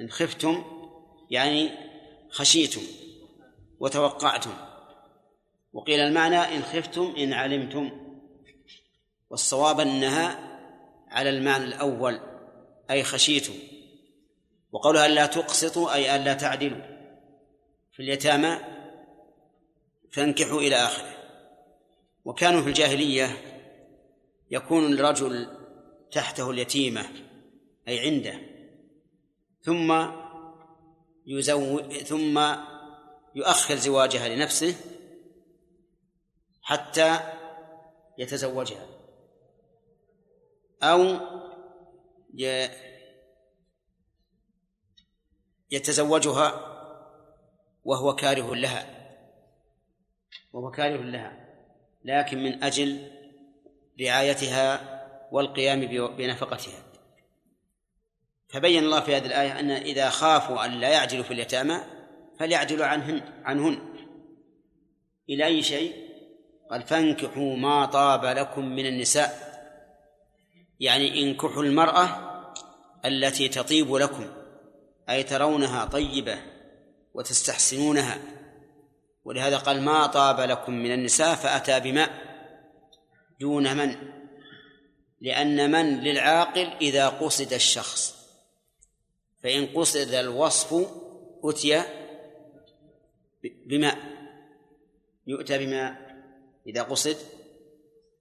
إن خفتم يعني خشيتم وتوقعتم. وقيل المعنى إن خفتم إن علمتم. والصواب أنها على المعنى الأول أي خشيتم. وقولها ألا تقسطوا أي ألا تعدلوا. في اليتامى فانكحوا إلى آخره. وكانوا في الجاهلية يكون الرجل تحته اليتيمة أي عنده. ثم يزوج ثم يؤخر زواجها لنفسه حتى يتزوجها. أو يتزوجها وهو كاره لها وهو كاره لها لكن من أجل رعايتها والقيام بنفقتها. فبين الله في هذه الآية أن إذا خافوا أن لا يعجلوا في اليتامى فليعجلوا عنهن عنهن. إلى أي شيء؟ قال فانكحوا ما طاب لكم من النساء. يعني انكحوا المرأة التي تطيب لكم أي ترونها طيبة وتستحسنونها. ولهذا قال ما طاب لكم من النساء فأتى بماء دون من؟ لأن من للعاقل إذا قصد الشخص. فإن قصد الوصف أتي بماء يؤتى بماء إذا قصد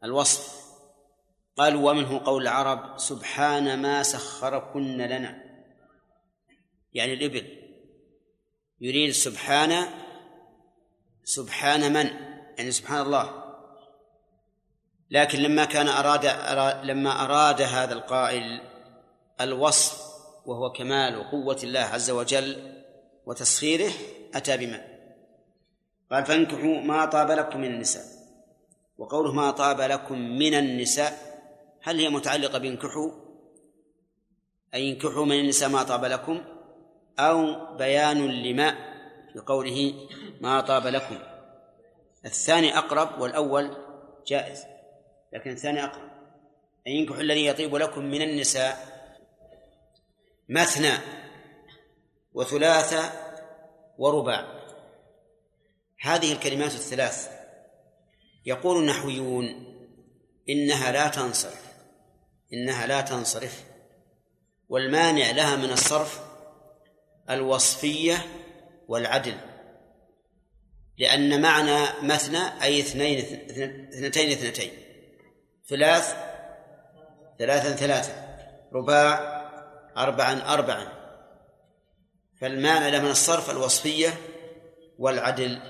الوصف. قالوا ومنه قول العرب سبحان ما سخركن لنا. يعني الإبل يريد سبحان سبحان من؟ يعني سبحان الله. لكن لما كان أراد, أراد لما أراد هذا القائل الوصف وهو كمال وقوة الله عز وجل وتسخيره أتى بما. قال فانكحوا ما طاب لكم من النساء. وقوله ما طاب لكم من النساء هل هي متعلقة بانكحوا؟ أي انكحوا من النساء ما طاب لكم أو بيان لما في قوله ما طاب لكم. الثاني أقرب والأول جائز لكن الثاني أقرب. أن ينكح الذي يطيب لكم من النساء مثنى وثلاثة ورباع. هذه الكلمات الثلاث. يقول النحويون إنها لا تنصرف. إنها لا تنصرف. والمانع لها من الصرف الوصفية والعدل. لأن معنى مثنى أي اثنين اثنتين اثنتين. ثلاث ثلاثا ثلاثة. رباع أربعا أربعا. فالمعنى له من الصرف الوصفية والعدل.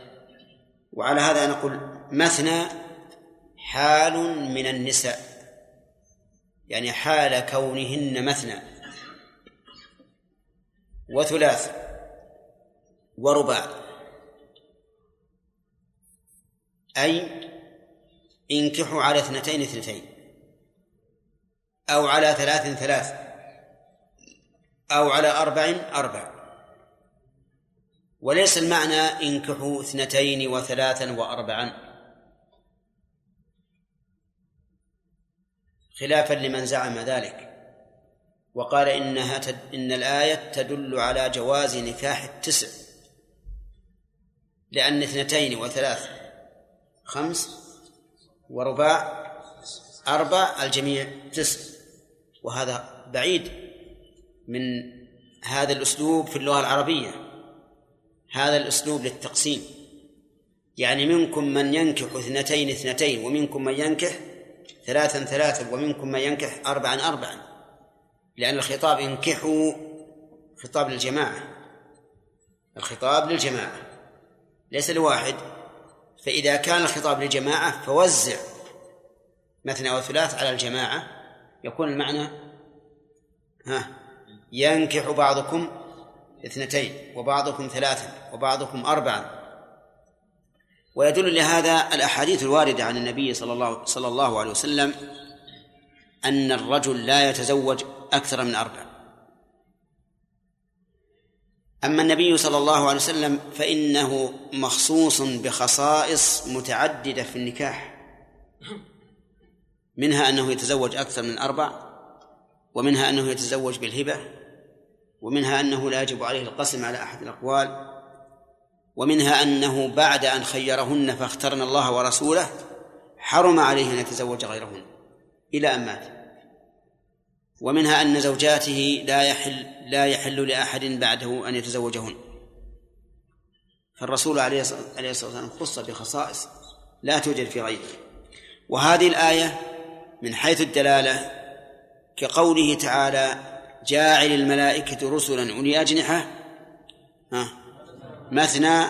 وعلى هذا نقول مثنى حال من النساء. يعني حال كونهن مثنى. وثلاث ورباع. أي انكحوا على اثنتين اثنتين. أو على ثلاث ثلاث. أو على أربع أربع. وليس المعنى انكحوا اثنتين وثلاثا وأربعا. خلافا لمن زعم ذلك. وقال إنها تد... إن الآية تدل على جواز نكاح التسع. لأن اثنتين وثلاث خمس ورباع أربع الجميع تسع. وهذا بعيد. من هذا الأسلوب في اللغة العربية هذا الأسلوب للتقسيم. يعني منكم من ينكح اثنتين اثنتين ومنكم من ينكح ثلاثا ثلاثا ومنكم من ينكح أربعا أربعا. لأن الخطاب انكحوا خطاب للجماعة. الخطاب للجماعة. ليس لواحد. فإذا كان الخطاب للجماعة فوزع مثنى وثلاث على الجماعة يكون المعنى ها ينكح بعضكم اثنتين وبعضكم ثلاثا وبعضكم أربعا. ويدل لهذا الأحاديث الواردة عن النبي صلى الله صلى الله عليه وسلم أن الرجل لا يتزوج أكثر من أربع. أما النبي صلى الله عليه وسلم فإنه مخصوص بخصائص متعددة في النكاح منها أنه يتزوج أكثر من أربع ومنها أنه يتزوج بالهبة ومنها أنه لا يجب عليه القسم على أحد الأقوال ومنها أنه بعد أن خيرهن فاخترن الله ورسوله حرم عليه أن يتزوج غيرهن إلى أن مات. ومنها أن زوجاته لا يحل لا يحل لأحد بعده أن يتزوجهن. فالرسول عليه الصلاة والسلام خص بخصائص لا توجد في غيره. وهذه الآية من حيث الدلالة كقوله تعالى جاعل الملائكة رسلا أولي أجنحة ها مثنى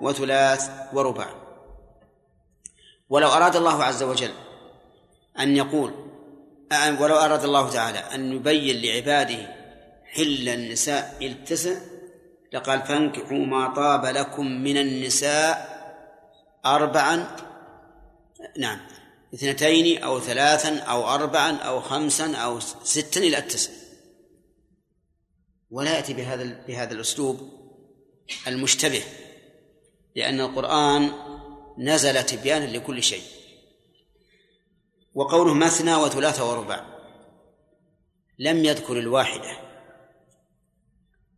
وثلاث ورباع ولو أراد الله عز وجل أن يقول ولو أراد الله تعالى أن يبين لعباده حل النساء التسع لقال فانكحوا ما طاب لكم من النساء أربعا نعم اثنتين أو ثلاثا أو أربعا أو خمسا أو ستا إلى التسع. ولا يأتي بهذا بهذا الأسلوب المشتبه لأن القرآن نزل تبيانا لكل شيء. وقوله مثنى وثلاثة وربع لم يذكر الواحدة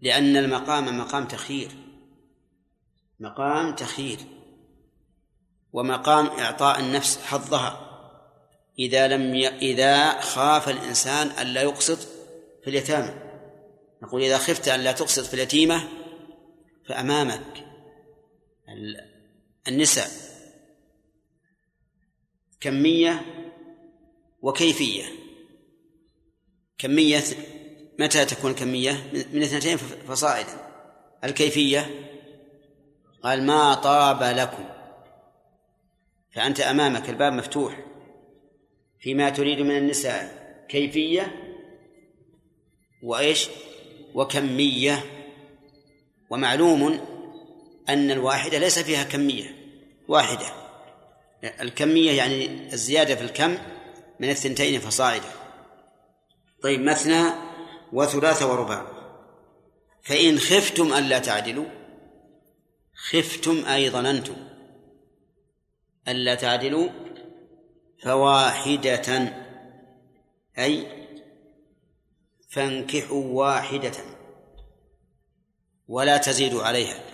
لأن المقام مقام تخيير مقام تخيير ومقام إعطاء النفس حظها. إذا لم ي... إذا خاف الإنسان ألا يقسط في اليتامى. نقول إذا خفت أن لا تقسط في اليتيمة فأمامك النساء. كمية وكيفية. كمية متى تكون الكمية من اثنتين فصاعدا. الكيفية؟ قال ما طاب لكم. فأنت أمامك الباب مفتوح. فيما تريد من النساء كيفية وإيش؟ وكمية. ومعلوم أن الواحدة ليس فيها كمية واحدة. الكمية يعني الزيادة في الكم من الثنتين فصاعدا طيب مثنى وثلاث ورباع. فإن خفتم ألا تعدلوا. خفتم أي ظننتم ألا تعدلوا. فواحدة أي فانكحوا واحدة ولا تزيدوا عليها.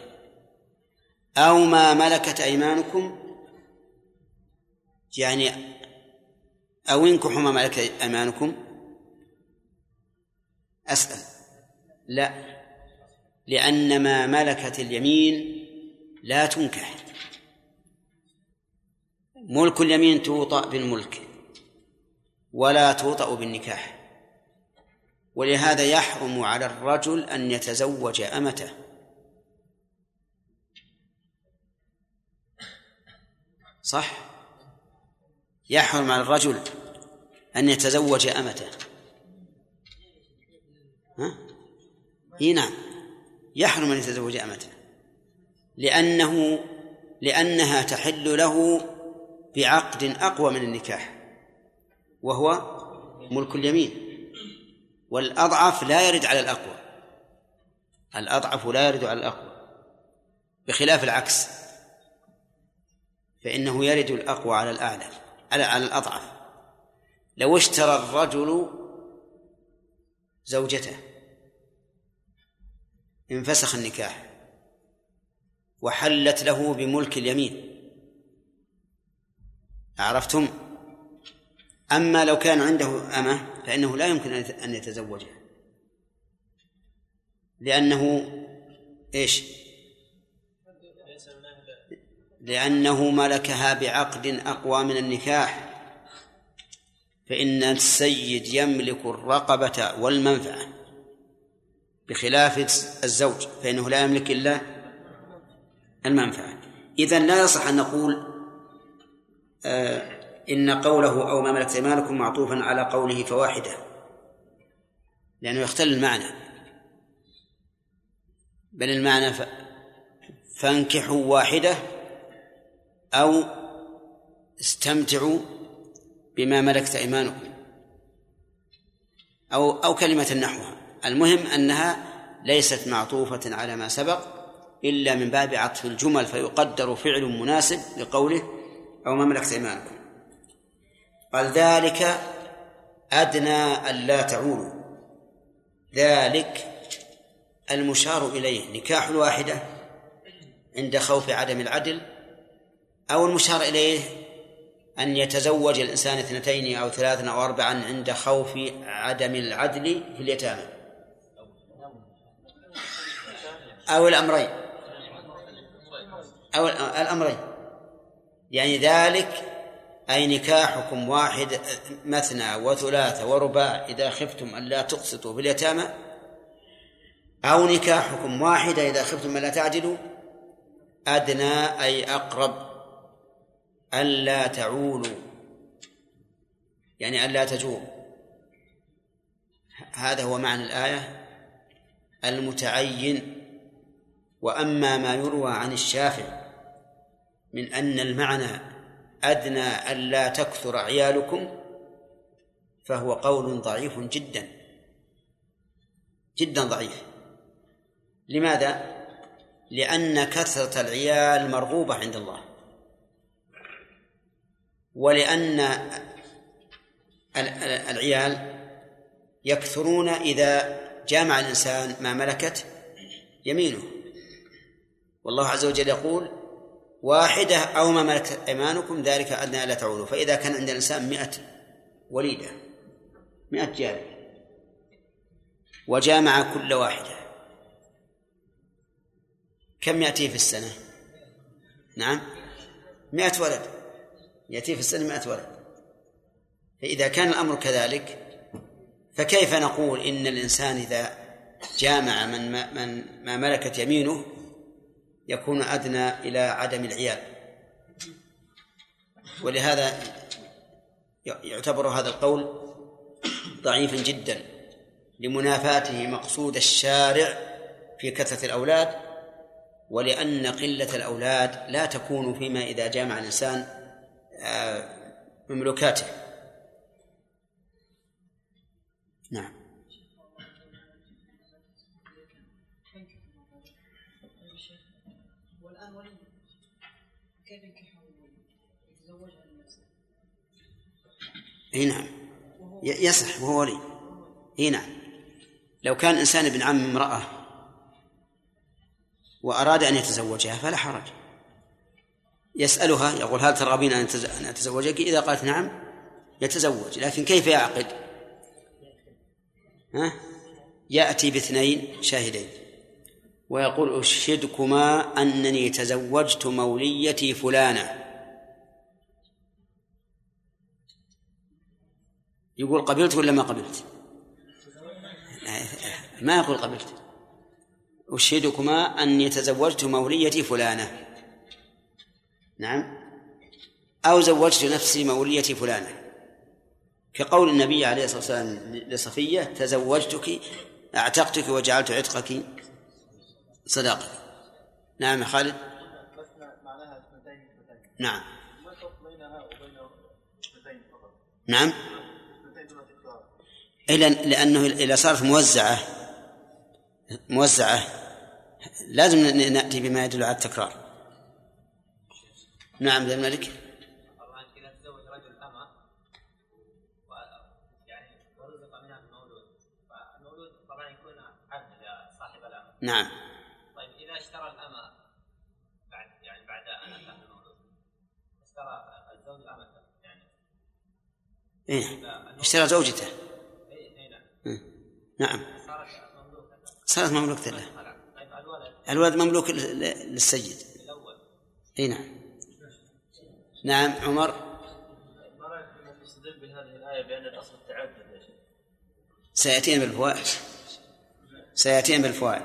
أو ما ملكت أيمانكم يعني أو انكحوا ما ملكت أيمانكم. أسأل. لا لأن ما ملكت اليمين لا تنكح. ملك اليمين توطأ بالملك ولا توطأ بالنكاح. ولهذا يحرم على الرجل أن يتزوج أمته. صح؟ يحرم على الرجل أن يتزوج أمته. ها؟ إيه نعم. يحرم أن يتزوج أمته. لأنه لأنها تحل له بعقد أقوى من النكاح وهو ملك اليمين. والأضعف لا يرد على الأقوى. الأضعف لا يرد على الأقوى. بخلاف العكس. فإنه يرد الأقوى على الأعلى على على الأضعف. لو اشترى الرجل زوجته انفسخ النكاح وحلت له بملك اليمين. عرفتم؟ أما لو كان عنده أمة فإنه لا يمكن أن يتزوجها لأنه إيش؟ لأنه ملكها بعقد أقوى من النكاح. فإن السيد يملك الرقبة والمنفعة بخلاف الزوج فإنه لا يملك إلا المنفعة. إذا لا يصح أن نقول آه إن قوله أو ما ملكت أيمانكم معطوفا على قوله فواحدة لأنه يختل المعنى. بل المعنى ف... فانكحوا واحدة أو استمتعوا بما ملكت أيمانكم. أو أو كلمة نحوها. المهم أنها ليست معطوفة على ما سبق إلا من باب عطف الجمل فيقدر فعل مناسب لقوله أو ما ملكت أيمانكم. قال ذلك أدنى ألا تعولوا ذلك المشار إليه نكاح الواحدة عند خوف عدم العدل أو المشار إليه أن يتزوج الإنسان اثنتين أو ثلاثا أو أربعا عند خوف عدم العدل في اليتامى. أو الأمرين. أو الأمرين. يعني ذلك أي نكاحكم واحد مثنى وثلاثة ورباع إذا خفتم أن لا تقسطوا في اليتامى أو نكاحكم واحدة إذا خفتم أن لا تعدلوا؟ أدنى أي أقرب ألا تعولوا. يعني ألا تجور هذا هو معنى الآية. المتعين. وأما ما يروى عن الشافعي من أن المعنى أدنى ألا تكثر عيالكم فهو قول ضعيف جدا. جدا ضعيف. لماذا؟ لأن كثرة العيال مرغوبة عند الله. ولأن العيال يكثرون إذا جامع الإنسان ما ملكت يمينه. والله عز وجل يقول واحدة أو ما ملكت أيمانكم ذلك أدنى ألا تعولوا فإذا كان عند الإنسان مئة وليدة مئة جارية وجامع كل واحدة كم يأتي في السنة؟ نعم مئة ولد. يأتي في السنة مئة ولد. فإذا كان الأمر كذلك فكيف نقول إن الإنسان إذا جامع من ما, من ما ملكت يمينه يكون أدنى إلى عدم العيال. ولهذا يعتبر هذا القول ضعيفا جدا. لمنافاته مقصود الشارع في كثرة الأولاد ولأن قلة الأولاد لا تكون فيما إذا جامع الإنسان آه، مملوكاته. نعم. إي نعم. يصح وهو ولي. إي نعم. لو كان إنسان ابن عم امرأة وأراد أن يتزوجها فلا حرج. يسألها يقول هل ترغبين أن أتزوجك؟ إذا قالت نعم يتزوج. لكن كيف يعقد؟ ها؟ يأتي باثنين شاهدين. ويقول أشهدكما أنني تزوجت موليتي فلانة. يقول قبلت ولا ما قبلت؟ ما يقول قبلت. أشهدكما أني تزوجت موليتي فلانة. نعم. أو زوجت نفسي موليتي فلانة. كقول النبي عليه الصلاة والسلام لصفية تزوجتك أعتقتك وجعلت عتقك صداقة نعم خالد. نعم. نعم. إلا لأنه إذا صارت موزعة موزعة لازم نأتي بما يدل على التكرار. نعم ذا الملك نعم. طيب إذا اشترى الأمة بعد يعني بعد أتى المولود اشترى الزوج أمته يعني إيه اشترى زوجته. نعم. صارت مملوكة له. الولد مملوك للسيد. إي نعم. نعم عمر. بهذه الآية بأن الأصل التعدد يا شيخ سيأتينا بالفوائد سيأتينا بالفوائد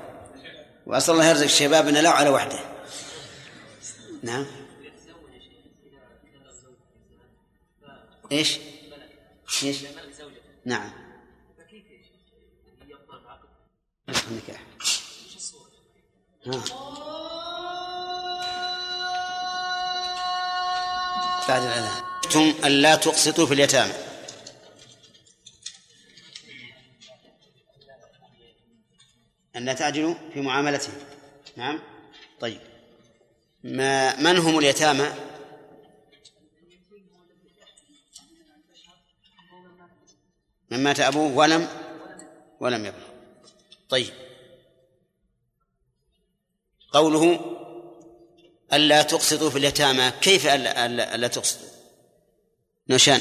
وأسأل الله يرزق شبابنا لا على وحده. نعم. إيش؟ إيش؟ نعم. النكاح ها. بعد الأذان. ثم أن لا تقسطوا في اليتامى. أن لا تعجلوا في معاملتهم. نعم. طيب. ما من هم اليتامى؟ من مات أبوه ولم ولم يبلغ. طيب. قوله ألا تقسطوا في اليتامى. كيف ألا, ألا, ألا تقسطوا؟ نوشان.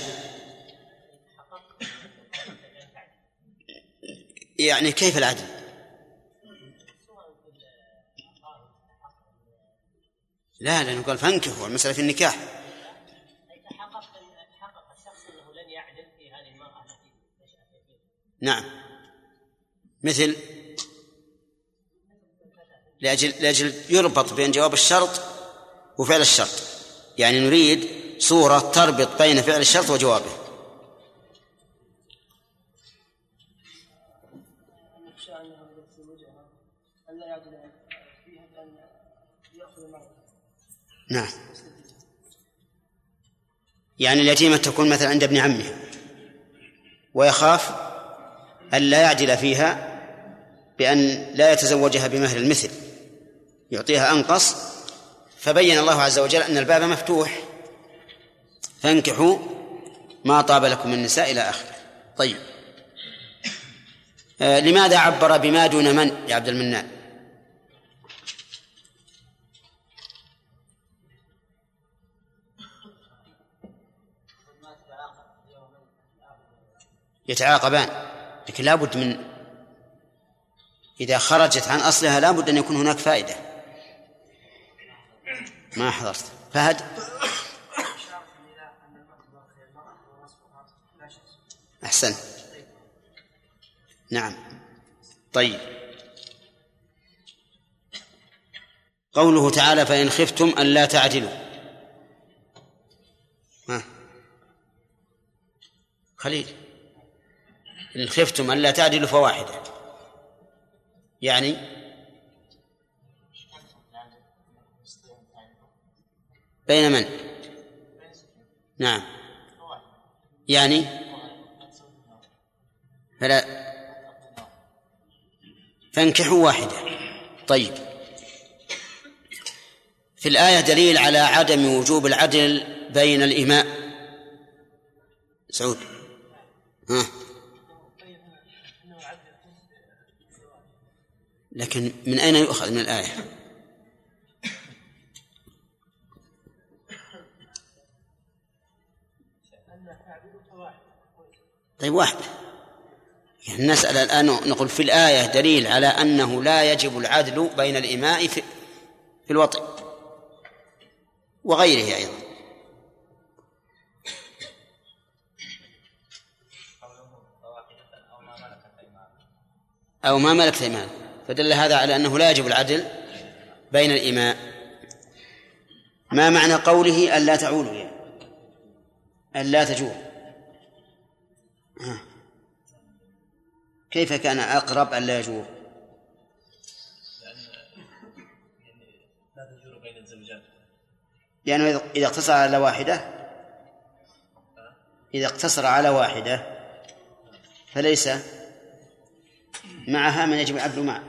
يعني كيف العدل؟ لا لأنه قال فانكحوا المسألة في النكاح. نعم. مثل لأجل لأجل يربط بين جواب الشرط وفعل الشرط. يعني نريد صورة تربط بين فعل الشرط وجوابه. نعم. يعني اليتيمة تكون مثلا عند ابن عمها ويخاف أن لا يعدل فيها بأن لا يتزوجها بمهر المثل. يعطيها أنقص فبين الله عز وجل أن الباب مفتوح. فانكحوا ما طاب لكم من النساء إلى آخره. طيب. آه لماذا عبر بما دون من يا عبد المنان؟ يتعاقبان لكن لابد من إذا خرجت عن أصلها لابد أن يكون هناك فائدة. ما حضرت. فهد؟ أحسن. نعم. طيب. قوله تعالى فإن خفتم أن لا تعدلوا. ها. خليل. إن خفتم أن لا تعدلوا فواحدة. يعني بين من؟ نعم. يعني؟ فلا. فانكحوا واحدة. طيب. في الآية دليل على عدم وجوب العدل بين الإماء. سعود. ها. لكن من أين يؤخذ من الآية؟ طيب واحد. يعني نسأل الآن نقول في الآية دليل على أنه لا يجب العدل بين الإماء في, في الوطئ وغيره أيضا. أو ما ملكت أيمانكم فدل هذا على أنه لا يجب العدل بين الإماء. ما معنى قوله ألا تعولوا؟ يعني ألا تجور كيف كان أقرب ألا يجور لأنه إذا اقتصر على واحدة إذا اقتصر على واحدة فليس معها من يجب العدل مع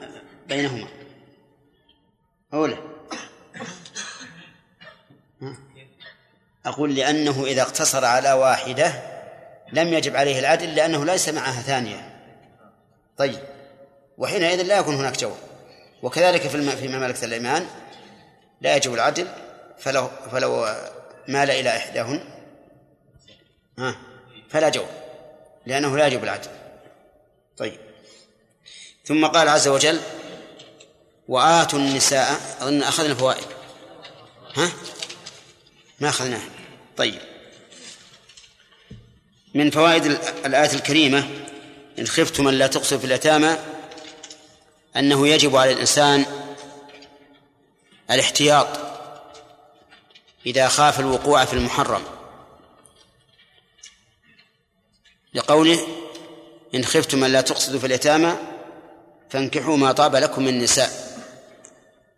بينهما. أولى أقول لأنه إذا اقتصر على واحدة لم يجب عليه العدل لأنه ليس معها ثانية. طيب. وحينئذ لا يكون هناك جواب. وكذلك في فيما ملكت الأيمان لا يجب العدل فلو فلو مال إلى إحداهن. ها؟ فلا جواب لأنه لا يجب العدل. طيب. ثم قال عز وجل وآتوا النساء أظن أخذنا فوائد. ها؟ ما أخذناها. طيب. من فوائد الآية الكريمة إن خفتم أن لا تقصوا في اليتامى أنه يجب على الإنسان الاحتياط إذا خاف الوقوع في المحرم. لقوله إن خفتم أن لا تقصدوا في اليتامى فانكحوا ما طاب لكم من النساء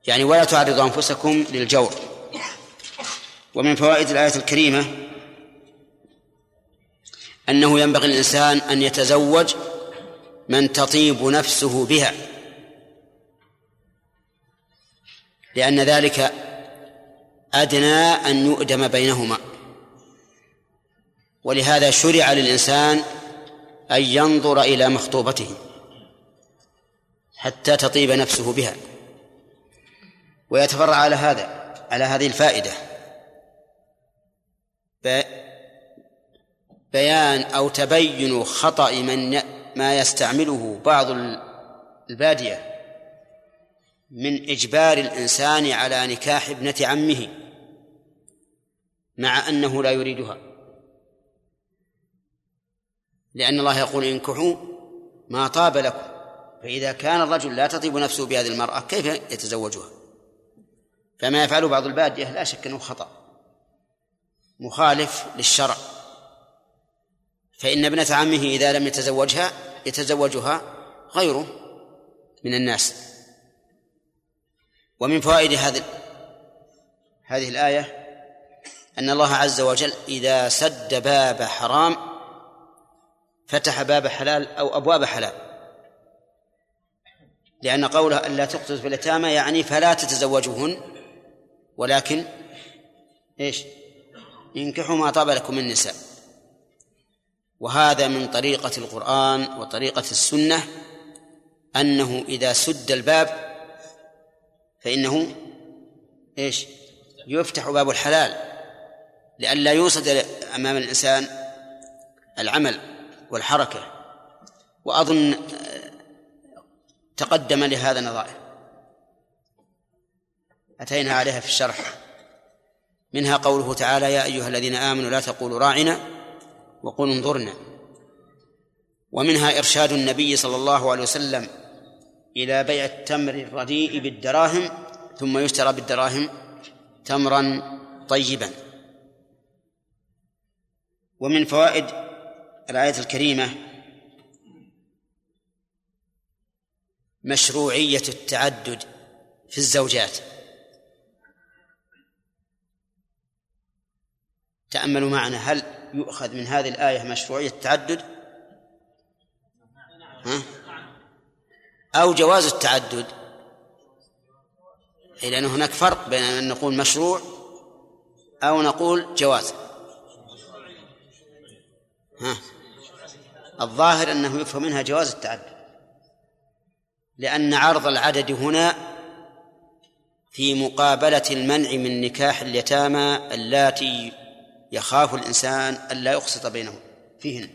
يعني ولا تعرضوا أنفسكم للجور. ومن فوائد الآية الكريمة أنه ينبغي الإنسان أن يتزوج من تطيب نفسه بها. لأن ذلك أدنى أن يؤدم بينهما. ولهذا شرع للإنسان أن ينظر إلى مخطوبته حتى تطيب نفسه بها. ويتفرع على هذا على هذه الفائدة. بيان أو تبين خطأ من ما يستعمله بعض البادية من إجبار الإنسان على نكاح ابنة عمه مع أنه لا يريدها. لأن الله يقول انكحوا ما طاب لكم فإذا كان الرجل لا تطيب نفسه بهذه المرأة كيف يتزوجها؟ فما يفعله بعض البادية لا شك أنه خطأ مخالف للشرع. فإن ابنة عمه إذا لم يتزوجها يتزوجها غيره من الناس. ومن فوائد هذه هذه الآية أن الله عز وجل إذا سد باب حرام فتح باب حلال أو أبواب حلال. لأن قوله ألا تقتل في اليتامى يعني فلا تتزوجوهن ولكن إيش؟ انكحوا ما طاب لكم من النساء. وهذا من طريقة القرآن وطريقة السنة أنه إذا سد الباب فإنه إيش؟ يفتح باب الحلال لئلا يوصد أمام الإنسان العمل والحركة. وأظن تقدم لهذا نظائر أتينا عليها في الشرح. منها قوله تعالى يا أيها الذين آمنوا لا تقولوا راعنا وقولوا انظرنا. ومنها إرشاد النبي صلى الله عليه وسلم إلى بيع التمر الرديء بالدراهم ثم يشترى بالدراهم تمرا طيبا. ومن فوائد الآية الكريمة مشروعية التعدد في الزوجات. تأملوا معنا هل يؤخذ من هذه الآية مشروعية التعدد؟ ها؟ أو جواز التعدد. لأن هناك فرق بين أن نقول مشروع أو نقول جواز. ها؟ الظاهر أنه يفهم منها جواز التعدد. لأن عرض العدد هنا في مقابلة المنع من نكاح اليتامى اللاتي يخاف الإنسان ألا يقسط بينهم فيهن.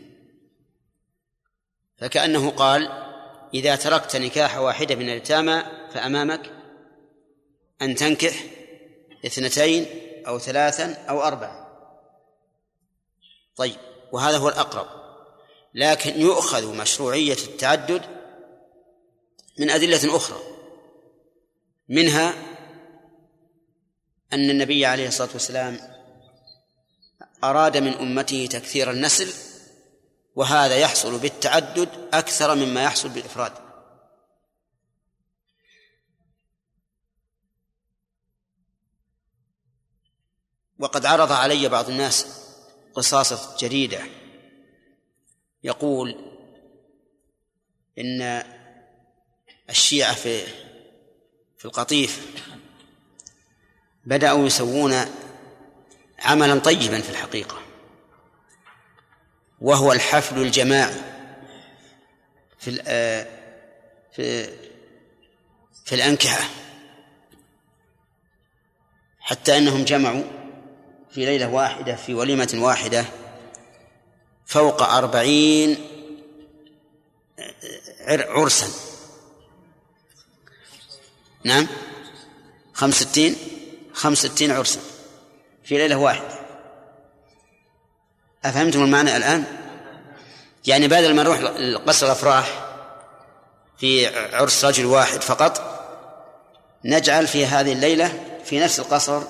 فكأنه قال إذا تركت نكاح واحدة من اليتامى فأمامك أن تنكح اثنتين أو ثلاثا أو أربعا. طيب وهذا هو الأقرب. لكن يؤخذ مشروعية التعدد من أدلة أخرى منها أن النبي عليه الصلاة والسلام أراد من أمته تكثير النسل وهذا يحصل بالتعدد أكثر مما يحصل بالإفراد. وقد عرض علي بعض الناس قصاصة جريدة. يقول إن الشيعة في في القطيف بدأوا يسوون عملا طيبا في الحقيقة. وهو الحفل الجماعي في في في الأنكحة. حتى أنهم جمعوا في ليلة واحدة في وليمة واحدة فوق أربعين عرسا. نعم؟ خمس ستين خمس ستين عرسا. في ليلة واحدة أفهمتم المعنى الآن؟ يعني بدل ما نروح قصر الأفراح في عرس رجل واحد فقط نجعل في هذه الليلة في نفس القصر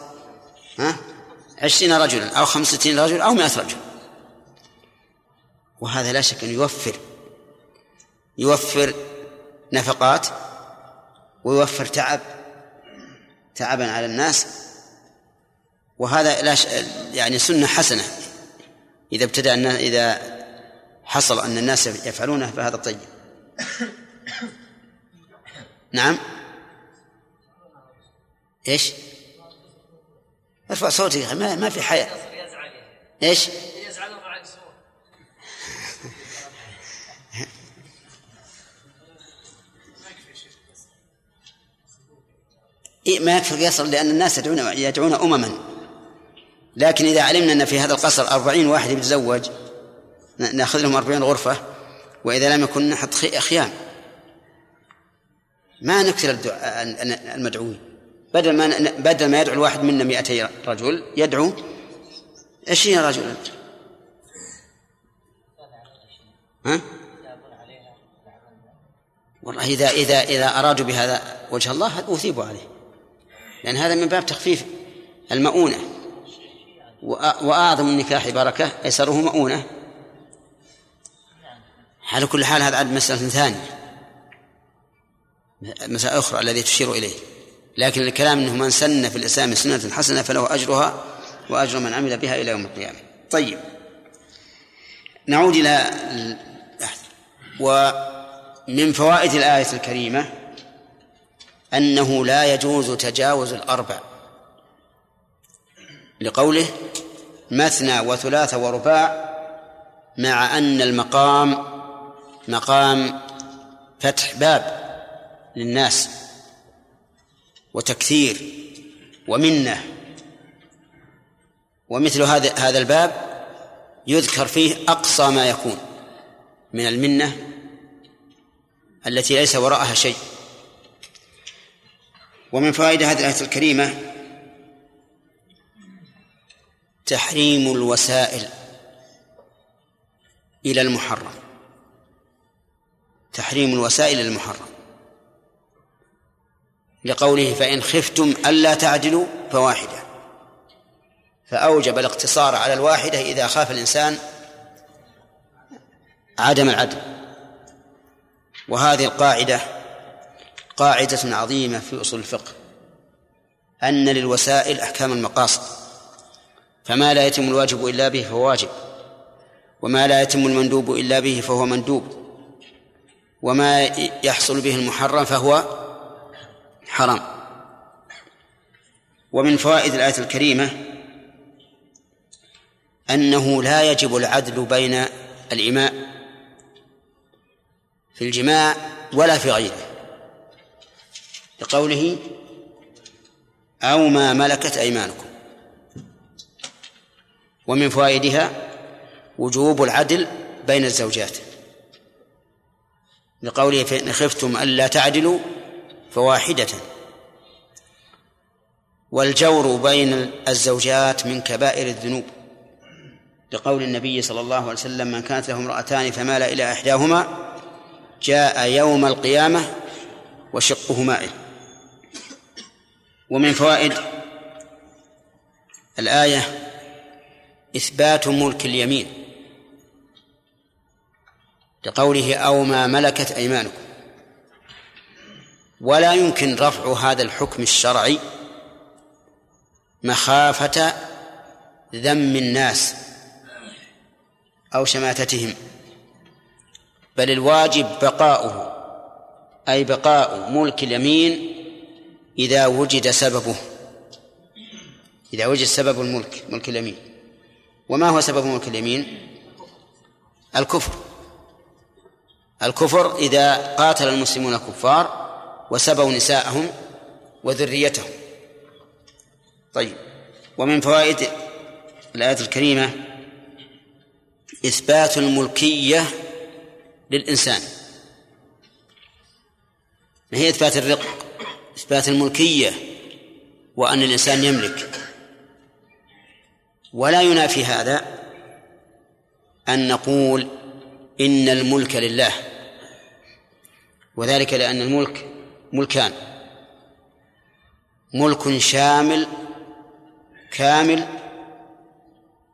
ها؟ عشرين رجلا أو خمسة رجل أو مئة رجل. وهذا لا شك أن يوفر يوفر نفقات ويوفر تعب تعبا على الناس وهذا لا ش... يعني سنة حسنة. إذا ابتدأ أن إذا حصل أن الناس يفعلونه فهذا طيب. نعم؟ إيش؟ ارفع صوتك ما, ما في حياة. إيش؟ إيه ما يكفي القصر لأن الناس يدعون يدعون أمما. لكن إذا علمنا أن في هذا القصر أربعين واحد يتزوج نأخذ لهم أربعين غرفة وإذا لم يكن نحط خيام. ما نكثر المدعوين. بدل ما بدل ما يدعو الواحد منا 200 رجل يدعو 20 رجلا. ها؟ والله إذا إذا إذا أرادوا بهذا وجه الله أثيبوا عليه. لأن هذا من باب تخفيف المؤونة. وأعظم النكاح بركة أيسره مؤونة على كل حال هذا عاد مسألة ثانية. مسألة أخرى الذي تشير إليه. لكن الكلام أنه من سن في الإسلام سنة حسنة فله أجرها وأجر من عمل بها إلى يوم القيامة. طيب. نعود إلى ومن فوائد الآية الكريمة أنه لا يجوز تجاوز الأربع. لقوله مثنى وثلاث ورباع مع أن المقام مقام فتح باب للناس وتكثير ومنة ومثل هذا هذا الباب يذكر فيه أقصى ما يكون من المنة التي ليس وراءها شيء. ومن فوائد هذه الآية الكريمة تحريم الوسائل إلى المحرم. تحريم الوسائل إلى المحرم. لقوله فإن خفتم ألا تعدلوا فواحدة. فأوجب الاقتصار على الواحدة إذا خاف الإنسان عدم العدل. وهذه القاعدة قاعدة عظيمة في أصول الفقه أن للوسائل أحكام المقاصد. فما لا يتم الواجب إلا به فهو واجب وما لا يتم المندوب إلا به فهو مندوب وما يحصل به المحرم فهو حرام. ومن فوائد الآية الكريمة أنه لا يجب العدل بين الإماء في الجماع ولا في غيره لقوله أو ما ملكت أيمانكم. ومن فوائدها وجوب العدل بين الزوجات. لقوله فإن خفتم ألا تعدلوا فواحدة. والجور بين الزوجات من كبائر الذنوب. لقول النبي صلى الله عليه وسلم من كانت له امرأتان فمال إلى إحداهما جاء يوم القيامة وشقه مائل. ومن فوائد الآية إثبات ملك اليمين لقوله أو ما ملكت أيمانكم. ولا يمكن رفع هذا الحكم الشرعي مخافة ذم الناس أو شماتتهم بل الواجب بقاؤه أي بقاء ملك اليمين إذا وجد سببه إذا وجد سبب الملك ملك اليمين. وما هو سبب ملك اليمين؟ الكفر. الكفر إذا قاتل المسلمون كفار وسبوا نساءهم وذريتهم. طيب ومن فوائد الآية الكريمة إثبات الملكية للإنسان. ما هي إثبات الرق؟ إثبات الملكية وأن الإنسان يملك. ولا ينافي هذا أن نقول إن الملك لله وذلك لأن الملك ملكان ملك شامل كامل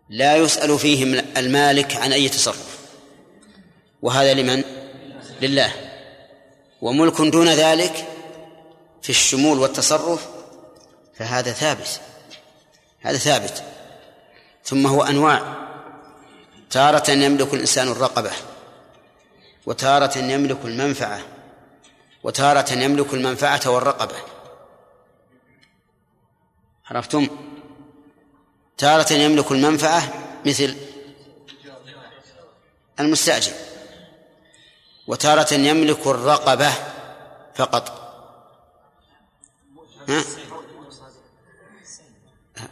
لا يسأل فيه المالك عن أي تصرف وهذا لمن؟ لله وملك دون ذلك في الشمول والتصرف فهذا ثابت هذا ثابت ثم هو أنواع. تارة يملك الإنسان الرقبة وتارة يملك المنفعة وتارة يملك المنفعة والرقبة. عرفتم؟ تارة يملك المنفعة مثل المستأجر وتارة يملك الرقبة فقط. ها؟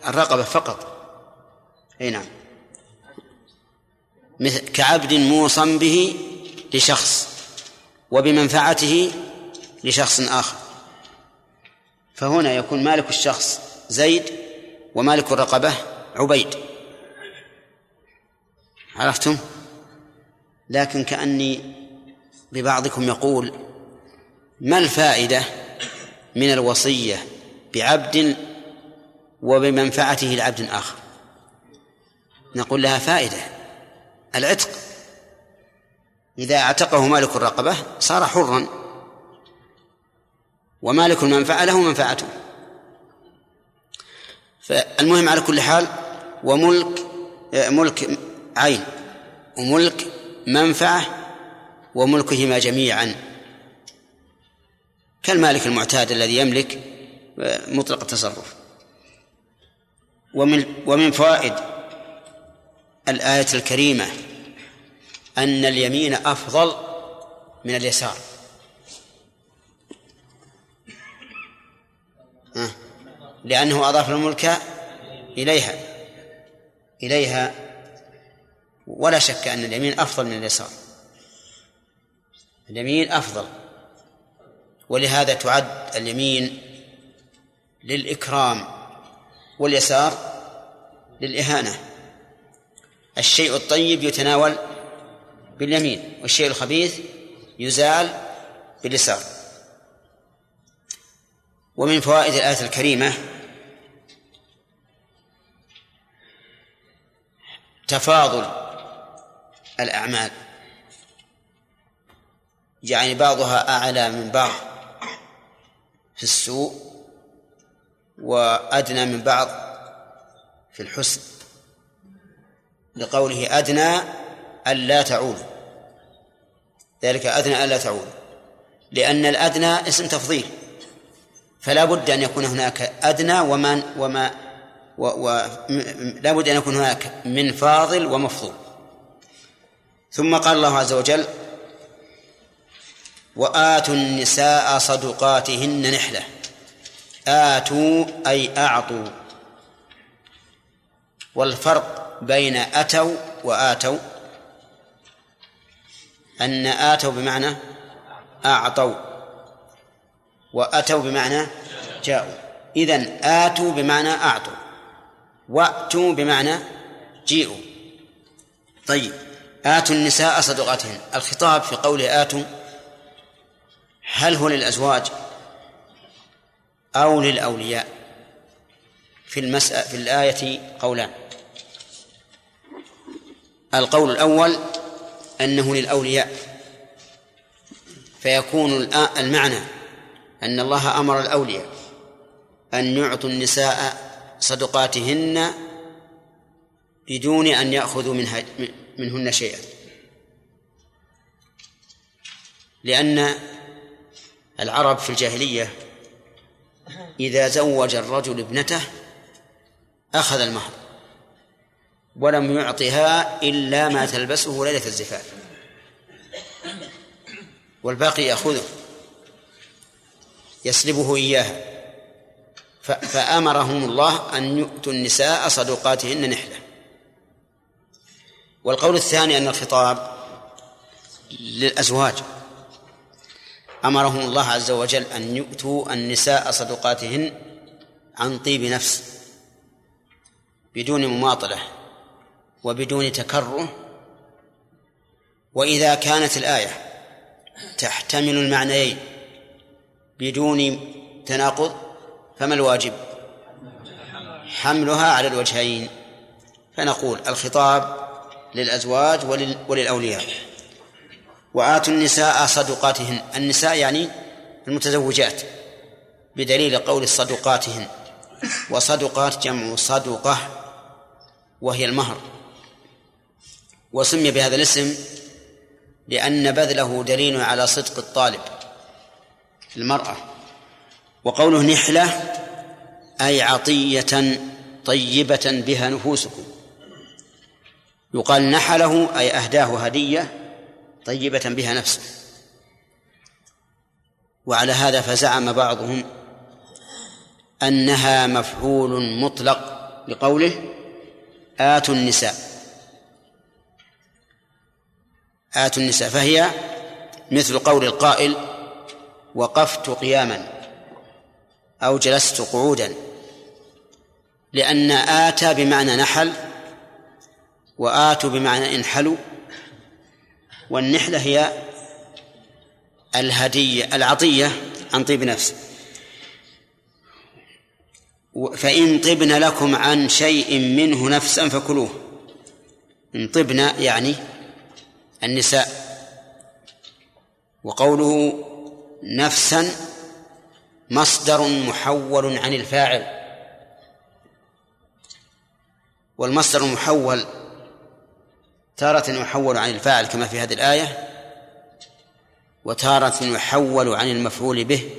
الرقبة فقط. أي نعم. كعبد موصى به لشخص وبمنفعته لشخص آخر. فهنا يكون مالك الشخص زيد ومالك الرقبة عبيد. عرفتم؟ لكن كأني ببعضكم يقول ما الفائدة من الوصية بعبد وبمنفعته لعبد آخر؟ نقول لها فائدة. العتق. إذا اعتقه مالك الرقبة صار حرا. ومالك المنفعة له منفعته. فالمهم على كل حال وملك ملك عين وملك منفعة وملكهما جميعا. كالمالك المعتاد الذي يملك مطلق التصرف. ومن ومن فوائد الآية الكريمة أن اليمين أفضل من اليسار. لأنه أضاف الملك إليها إليها. ولا شك أن اليمين أفضل من اليسار. اليمين أفضل. ولهذا تعد اليمين للإكرام واليسار للإهانة. الشيء الطيب يتناول باليمين والشيء الخبيث يزال باليسار. ومن فوائد الآية الكريمة تفاضل الأعمال. يعني بعضها أعلى من بعض في السوء وأدنى من بعض في الحسن. لقوله أدنى ألا تعود. ذلك أدنى ألا تعود. لأن الأدنى اسم تفضيل. فلا بد أن يكون هناك أدنى وما وما و و لا بد أن يكون هناك من فاضل ومفضول. ثم قال الله عز وجل وآتوا النساء صدقاتهن نحلة. آتوا أي أعطوا. والفرق بين أتوا وآتوا أن آتوا بمعنى أعطوا وأتوا بمعنى جاءوا. إذن آتوا بمعنى أعطوا وأتوا بمعنى جيئوا طيب آتوا النساء صدقاتهن. الخطاب في قوله آتوا هل هو للأزواج أو للأولياء؟ في المسألة في الآية قولان. القول الأول أنه للأولياء فيكون المعنى أن الله أمر الأولياء أن يعطوا النساء صدقاتهن بدون أن يأخذوا منها منهن شيئا. لأن العرب في الجاهلية إذا زوج الرجل ابنته أخذ المهر. ولم يعطها إلا ما تلبسه ليلة الزفاف. والباقي يأخذه يسلبه إياها. فأمرهم الله أن يؤتوا النساء صدقاتهن نحلة. والقول الثاني أن الخطاب للأزواج. أمرهم الله عز وجل أن يؤتوا النساء صدقاتهن عن طيب نفس بدون مماطلة. وبدون تكره وإذا كانت الآية تحتمل المعنيين بدون تناقض فما الواجب؟ حملها على الوجهين. فنقول الخطاب للأزواج وللأولياء. وآتوا النساء صدقاتهن. النساء يعني المتزوجات بدليل قول صدقاتهن. وصدقات جمع صدقة وهي المهر. وسمي بهذا الاسم لأن بذله دليل على صدق الطالب المرأة. وقوله نحلة أي عطية طيبة بها نفوسكم. يقال نحله أي أهداه هدية طيبة بها نفسه. وعلى هذا فزعم بعضهم أنها مفعول مطلق لقوله آتوا النساء. آتوا النساء فهي مثل قول القائل وقفت قياما أو جلست قعودا لأن آتى بمعنى نحل وآتوا بمعنى انحلوا والنحلة هي الهدية العطية عن طيب نفس. فإن طبن لكم عن شيء منه نفسا فكلوه. إن طبن يعني النساء. وقوله نفسا مصدر محول عن الفاعل. والمصدر المحول تارة يحول عن الفاعل كما في هذه الآية وتارة يحول عن المفعول به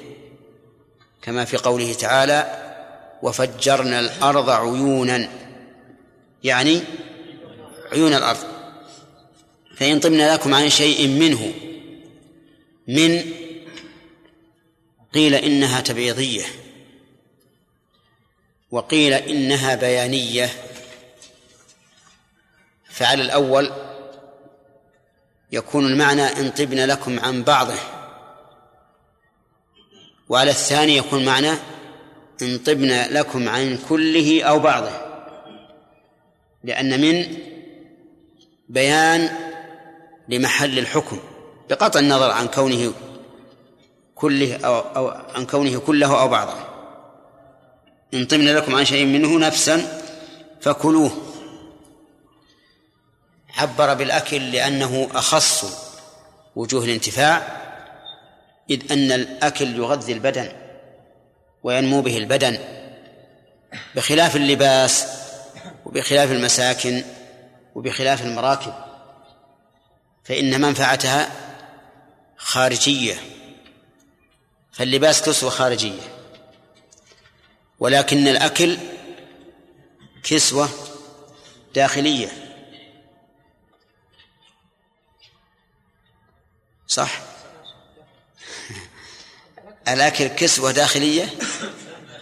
كما في قوله تعالى وفجرنا الأرض عيونا. يعني عيون الأرض. فإن طبنا لكم عن شيء منه من قيل إنها تبعيضية وقيل إنها بيانية فعلى الأول يكون المعنى إن طبن لكم عن بعضه وعلى الثاني يكون معنى إن طبن لكم عن كله أو بعضه لأن من بيان لمحل الحكم بقطع النظر عن كونه كله أو, أو عن كونه كله أو بعضه. إن طبن لكم عن شيء منه نفسا فكلوه. عبر بالأكل لأنه أخص وجوه الانتفاع إذ أن الأكل يغذي البدن وينمو به البدن. بخلاف اللباس وبخلاف المساكن وبخلاف المراكب. فإن منفعتها خارجية فاللباس كسوة خارجية ولكن الأكل كسوة داخلية. صح؟ الأكل كسوة داخلية؟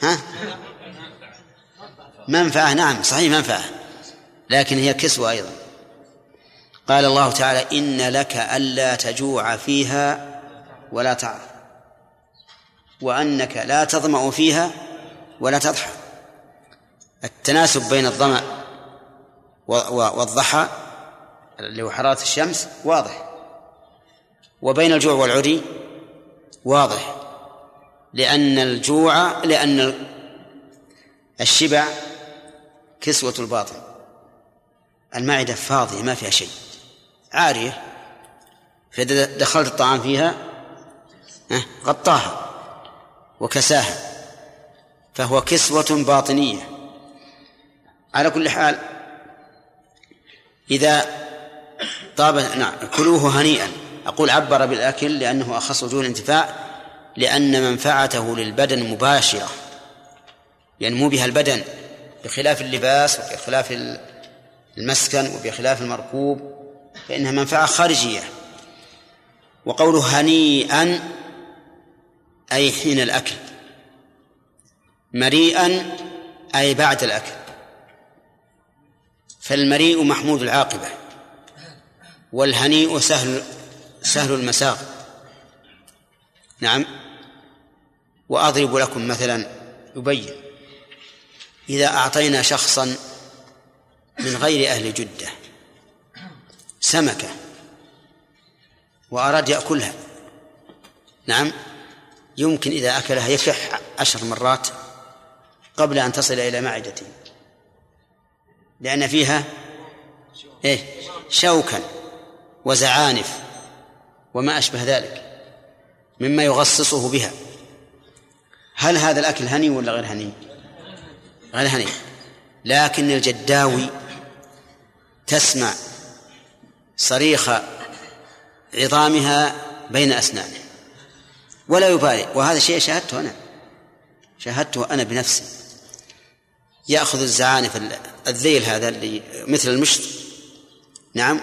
ها؟ منفعة نعم صحيح منفعة لكن هي كسوة أيضا. قال الله تعالى إن لك ألا تجوع فيها ولا تعرف وأنك لا تظمأ فيها ولا تضحى. التناسب بين الظمأ والضحى اللي هو حرارة الشمس واضح وبين الجوع والعري واضح لأن الجوع لأن الشبع كسوة الباطن المعدة فاضية ما فيها شيء. عارية. فإذا دخلت الطعام فيها غطاها وكساها فهو كسوة باطنية. على كل حال إذا طاب نعم كلوه هنيئا. أقول عبر بالأكل لأنه أخص وجوه الانتفاع لأن منفعته للبدن مباشرة. ينمو بها البدن بخلاف اللباس وبخلاف المسكن وبخلاف المركوب. فإنها منفعة خارجية. وقوله هنيئا أي حين الأكل. مريئا أي بعد الأكل. فالمريء محمود العاقبة والهنيء سهل سهل المساغ نعم. وأضرب لكم مثلا يبين إذا أعطينا شخصا من غير أهل جدة سمكة. وأراد يأكلها. نعم. يمكن إذا أكلها يكح عشر مرات قبل أن تصل إلى معدته. لأن فيها إيه؟ شوكا وزعانف وما أشبه ذلك مما يغصصه بها. هل هذا الأكل هني ولا غير هني؟ غير هني. لكن الجداوي تسمع صريخ عظامها بين أسنانه. ولا يبالي. وهذا شيء شاهدته أنا. شاهدته أنا بنفسي. يأخذ الزعانف الذيل هذا اللي مثل المشط. نعم.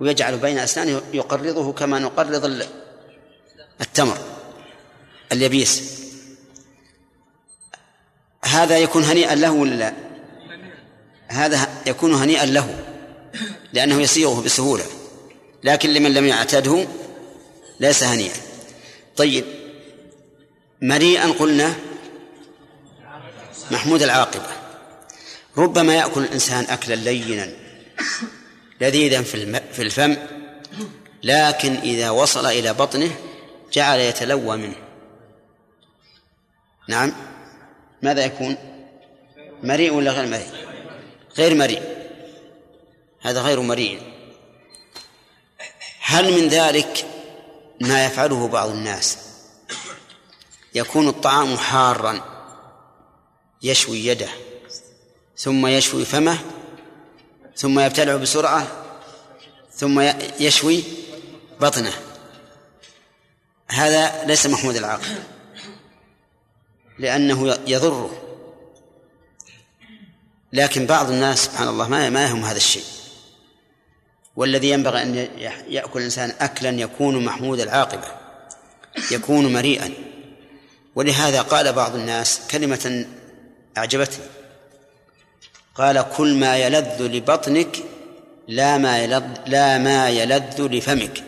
ويجعل بين أسنانه يقرضه كما نقرض التمر. اليبيس هذا يكون هنيئا له ولا لا؟ هذا يكون هنيئا له. لأنه يسيغه بسهولة لكن لمن لم يعتده ليس هنيئا. طيب مريئا قلنا محمود العاقبة. ربما يأكل الإنسان أكلا لينا لذيذا في الفم لكن إذا وصل إلى بطنه جعل يتلوى منه. نعم ماذا يكون؟ مريء ولا غير مريء؟ غير مريء. هذا غير مريء هل من ذلك ما يفعله بعض الناس؟ يكون الطعام حارا يشوي يده ثم يشوي فمه ثم يبتلع بسرعة ثم يشوي بطنه. هذا ليس محمود العقل لأنه يضره. لكن بعض الناس سبحان الله ما ما يهم هذا الشيء. والذي ينبغي أن يأكل الإنسان أكلا يكون محمود العاقبة يكون مريئا. ولهذا قال بعض الناس كلمة أعجبتني. قال كل ما يلذ لبطنك لا ما يلذ لا ما يلذ لفمك.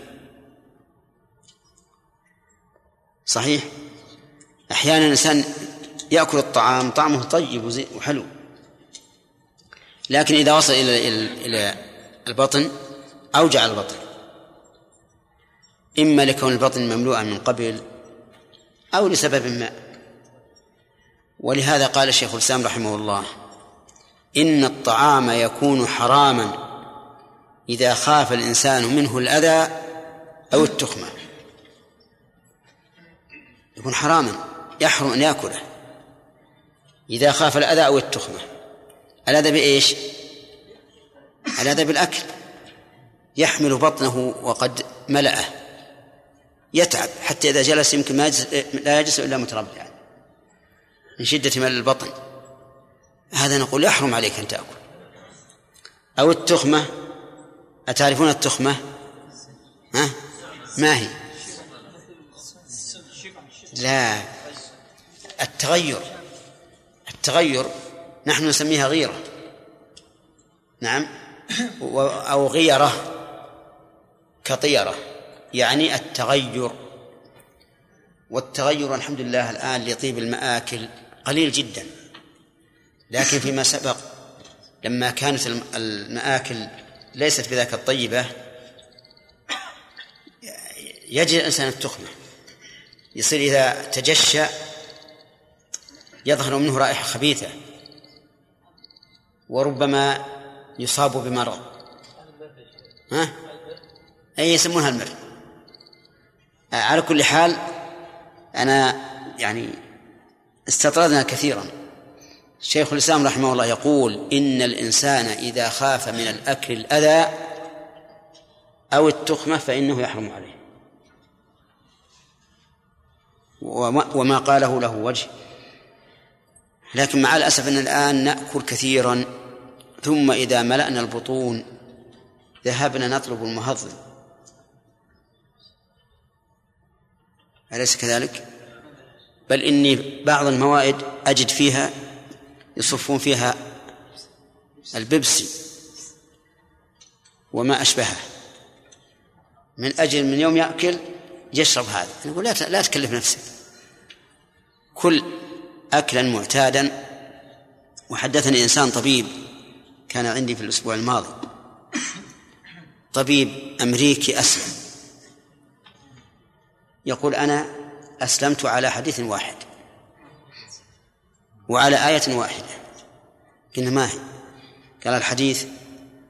صحيح؟ أحيانا الإنسان يأكل الطعام طعمه طيب وحلو. لكن إذا وصل إلى إلى البطن أوجع البطن. إما لكون البطن مملوءا من قبل أو لسبب ما. ولهذا قال الشيخ الإسلام رحمه الله إن الطعام يكون حراما إذا خاف الإنسان منه الأذى أو التخمة. يكون حراما يحرم أن يأكله إذا خاف الأذى أو التخمة. الأذى بإيش؟ الأذى بالأكل. يحمل بطنه وقد ملأه. يتعب حتى إذا جلس يمكن ما يجلس لا يجلس إلا متربعا من شدة ملء البطن. هذا نقول يحرم عليك أن تأكل. أو التخمة. أتعرفون التخمة؟ ها؟ ما هي؟ لا. التغير. التغير نحن نسميها غيرة. نعم. أو غيرة. كطيرة يعني التغير. والتغير الحمد لله الآن لطيب المآكل قليل جدا. لكن فيما سبق لما كانت المآكل ليست بذاك الطيبة يجد الإنسان التخمة يصير إذا تجشى يظهر منه رائحة خبيثة وربما يصاب بمرض. ها؟ أي يسمونها المر على كل حال أنا يعني استطردنا كثيرا. شيخ الإسلام رحمه الله يقول إن الإنسان إذا خاف من الأكل الأذى أو التخمة فإنه يحرم عليه. وما قاله له وجه. لكن مع الأسف أن الآن نأكل كثيرا ثم إذا ملأنا البطون ذهبنا نطلب المهضم. أليس كذلك؟ بل إني بعض الموائد أجد فيها يصفون فيها البيبسي وما أشبهه. من أجل من يوم يأكل يشرب هذا. نقول لا لا تكلف نفسك. كل أكلا معتادا. وحدثني إنسان طبيب كان عندي في الأسبوع الماضي. طبيب أمريكي أسلم. يقول أنا أسلمت على حديث واحد وعلى آية واحدة قلنا ما هي؟ قال الحديث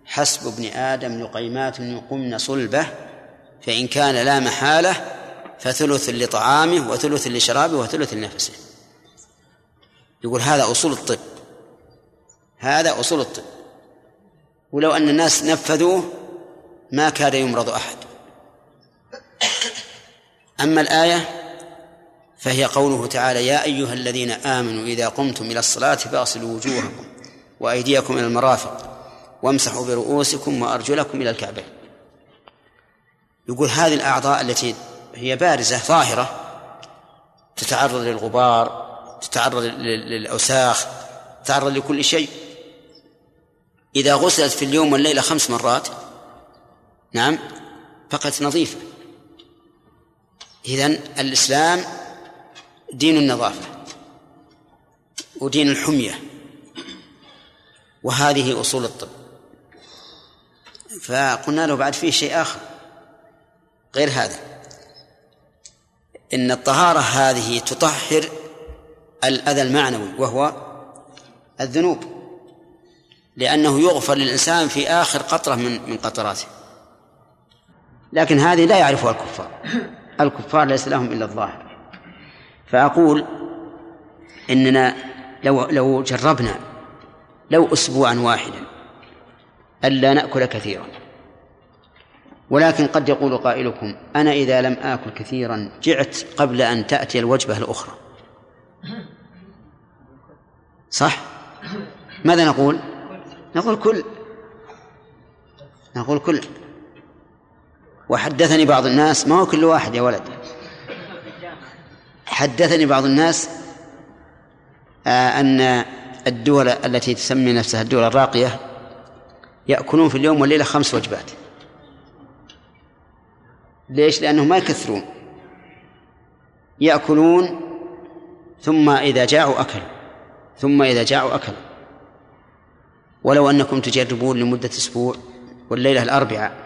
حسب ابن آدم لقيمات يقمن صلبه فإن كان لا محالة فثلث لطعامه وثلث لشرابه وثلث لنفسه. يقول هذا أصول الطب هذا أصول الطب. ولو أن الناس نفذوه ما كاد يمرض أحد. أما الآية فهي قوله تعالى يا أيها الذين آمنوا إذا قمتم إلى الصلاة فاغسلوا وجوهكم وأيديكم إلى المرافق وامسحوا برؤوسكم وأرجلكم إلى الكعبين يقول هذه الأعضاء التي هي بارزة ظاهرة تتعرض للغبار تتعرض للأوساخ تتعرض لكل شيء. إذا غسلت في اليوم والليلة خمس مرات نعم فقط نظيفة. إذن الإسلام دين النظافة ودين الحمية وهذه أصول الطب. فقلنا له بعد فيه شيء آخر غير هذا إن الطهارة هذه تطهر الأذى المعنوي وهو الذنوب لأنه يغفر للإنسان في آخر قطرة من من قطراته. لكن هذه لا يعرفها الكفار. الكفار ليس لهم إلا الظاهر. فأقول إننا لو لو جربنا لو أسبوعا واحدا ألا نأكل كثيرا. ولكن قد يقول قائلكم أنا إذا لم آكل كثيرا جعت قبل أن تأتي الوجبة الأخرى. صح؟ ماذا نقول؟ نقول كل نقول كل. وحدثني بعض الناس ما هو كل واحد يا ولد. حدثني بعض الناس آه، أن الدول التي تسمي نفسها الدول الراقية يأكلون في اليوم والليلة خمس وجبات. ليش؟ لأنهم ما يكثرون. يأكلون ثم إذا جاعوا أكلوا. ثم إذا جاعوا أكلوا. ولو أنكم تجربون لمدة أسبوع والليلة الأربعاء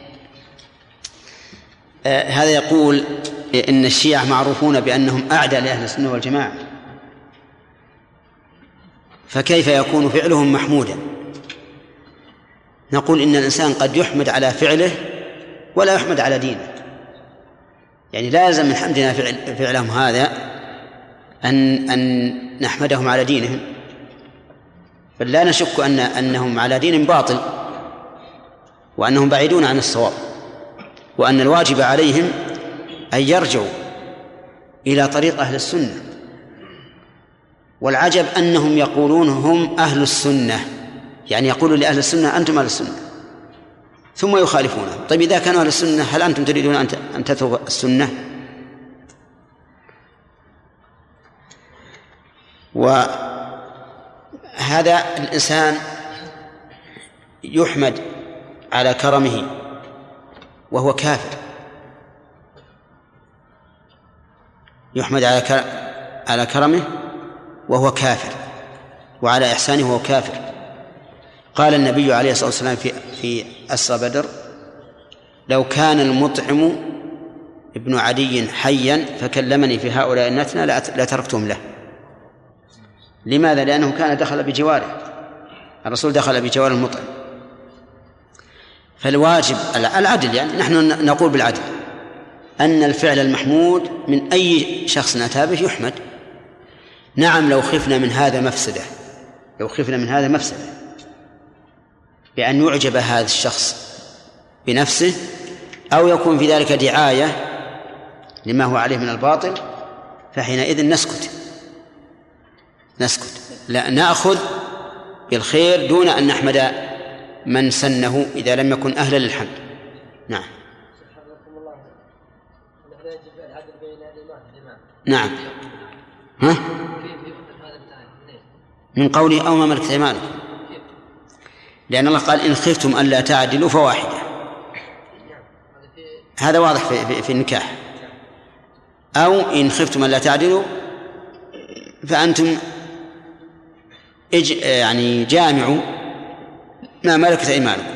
هذا يقول إن الشيعة معروفون بأنهم أعدى لأهل السنة والجماعة. فكيف يكون فعلهم محمودا؟ نقول إن الإنسان قد يحمد على فعله ولا يحمد على دينه. يعني لا يلزم من حمدنا فعل فعلهم هذا أن أن نحمدهم على دينهم. بل لا نشك أن أنهم على دين باطل وأنهم بعيدون عن الصواب. وأن الواجب عليهم أن يرجعوا إلى طريق أهل السنة. والعجب أنهم يقولون هم أهل السنة يعني يقولوا لأهل السنة أنتم أهل السنة ثم يخالفونه طيب إذا كانوا أهل السنة هل أنتم تريدون أن تتركوا السنة؟ وهذا الإنسان يحمد على كرمه. وهو كافر. يحمد على على كرمه وهو كافر وعلى إحسانه وهو كافر. قال النبي عليه الصلاة والسلام في في أسرى بدر لو كان المطعم ابن عدي حيا فكلمني في هؤلاء النتنى لتركتهم له. لماذا؟ لأنه كان دخل بجواره. الرسول دخل بجوار المطعم. فالواجب العدل يعني نحن نقول بالعدل أن الفعل المحمود من أي شخص أتى به يحمد. نعم لو خفنا من هذا مفسدة لو خفنا من هذا مفسدة بأن يعجب هذا الشخص بنفسه أو يكون في ذلك دعاية لما هو عليه من الباطل فحينئذ نسكت. نسكت. لا نأخذ بالخير دون أن نحمد من سنه إذا لم يكن أهلا للحمد. نعم. نعم. ها؟ من قوله أو ما ملكت أيمانكم لأن الله قال إن خفتم ألا تعدلوا فواحدة. هذا واضح في, في, في النكاح. أو إن خفتم ألا تعدلوا فأنتم يعني جامعوا ما ملكت أيمانكم.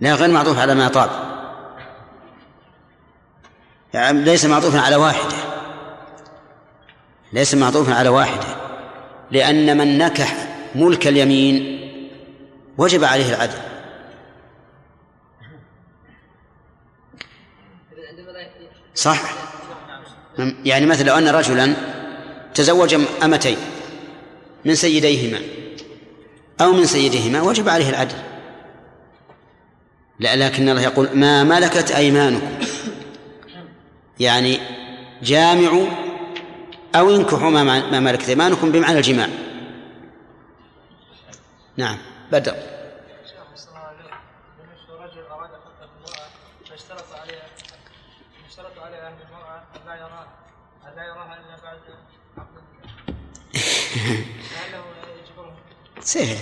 لا غير معطوف على ما طاب. يعني ليس معطوفا على واحدة. ليس معطوفا على واحدة. لأن من نكح ملك اليمين وجب عليه العدل. صح؟ يعني مثلا لو أن رجلا تزوج أمتين من سيديهما. أو من سيدهما وجب عليه العدل. لا لكن الله يقول ما ملكت أيمانكم. يعني جامعوا أو انكحوا ما ملكت أيمانكم بمعنى الجماع. نعم بدر سهل.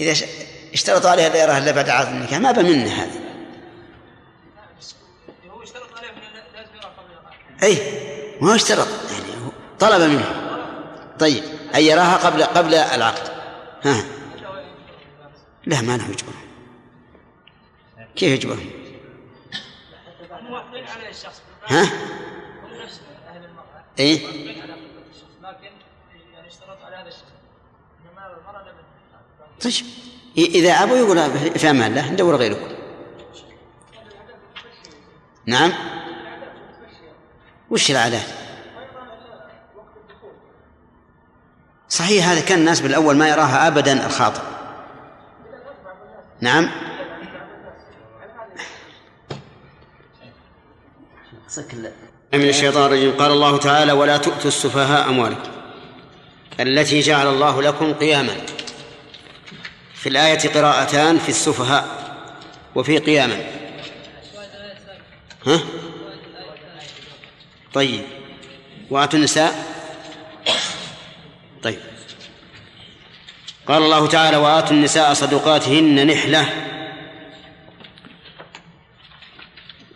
إذا اشترطوا عليها يراها إلا بعد عقد النكاح ما منه هذا أي ما اشترط يعني طلب منه. طيب أن يراها قبل قبل العقد؟ ها. لا ما له يجبرهم كيف يجبرهم؟ ها؟ اي طيب. إذا أبوا يقول في أمان الله ندور غيركم نعم. وش العادات صحيح هذا كان الناس بالأول ما يراها أبدا الخاطئ. نعم. من الشيطان الرجيم. قال الله تعالى ولا تؤتوا السفهاء أموالكم. التي جعل الله لكم قياما. في الآية قراءتان في السفهاء وفي قياما. ها؟ طيب. وآتوا النساء؟ طيب. قال الله تعالى وآتوا النساء صدقاتهن نحلة.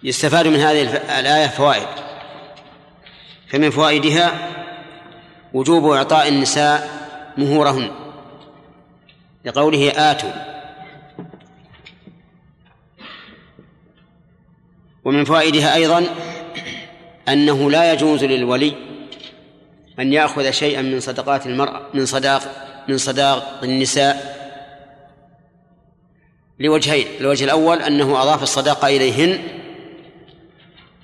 يستفاد من هذه الآية فوائد. فمن فوائدها وجوب إعطاء النساء مهورهن. لقوله آتوا. ومن فوائدها أيضا أنه لا يجوز للولي أن يأخذ شيئا من صدقات المرأة من صداق من صداق النساء لوجهين. الوجه الأول أنه أضاف الصداقة إليهن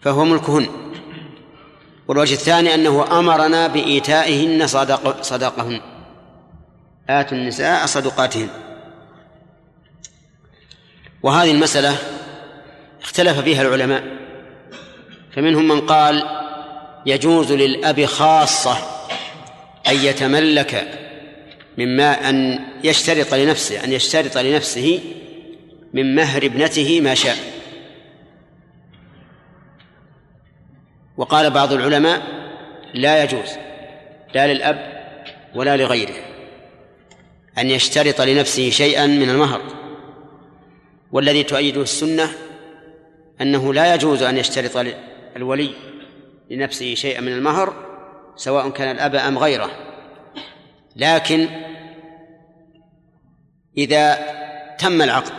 فهو ملكهن. والوجه الثاني أنه أمرنا بإيتائهن صدق صدقهن. آتوا النساء صدقاتهن. وهذه المسألة اختلف فيها العلماء. فمنهم من قال يجوز للأب خاصة أن يتملك مما أن يشترط لنفسه أن يشترط لنفسه من مهر ابنته ما شاء. وقال بعض العلماء لا يجوز لا للأب ولا لغيره أن يشترط لنفسه شيئا من المهر. والذي تؤيده السنة أنه لا يجوز أن يشترط الولي لنفسه شيئا من المهر سواء كان الأب أم غيره. لكن إذا تم العقد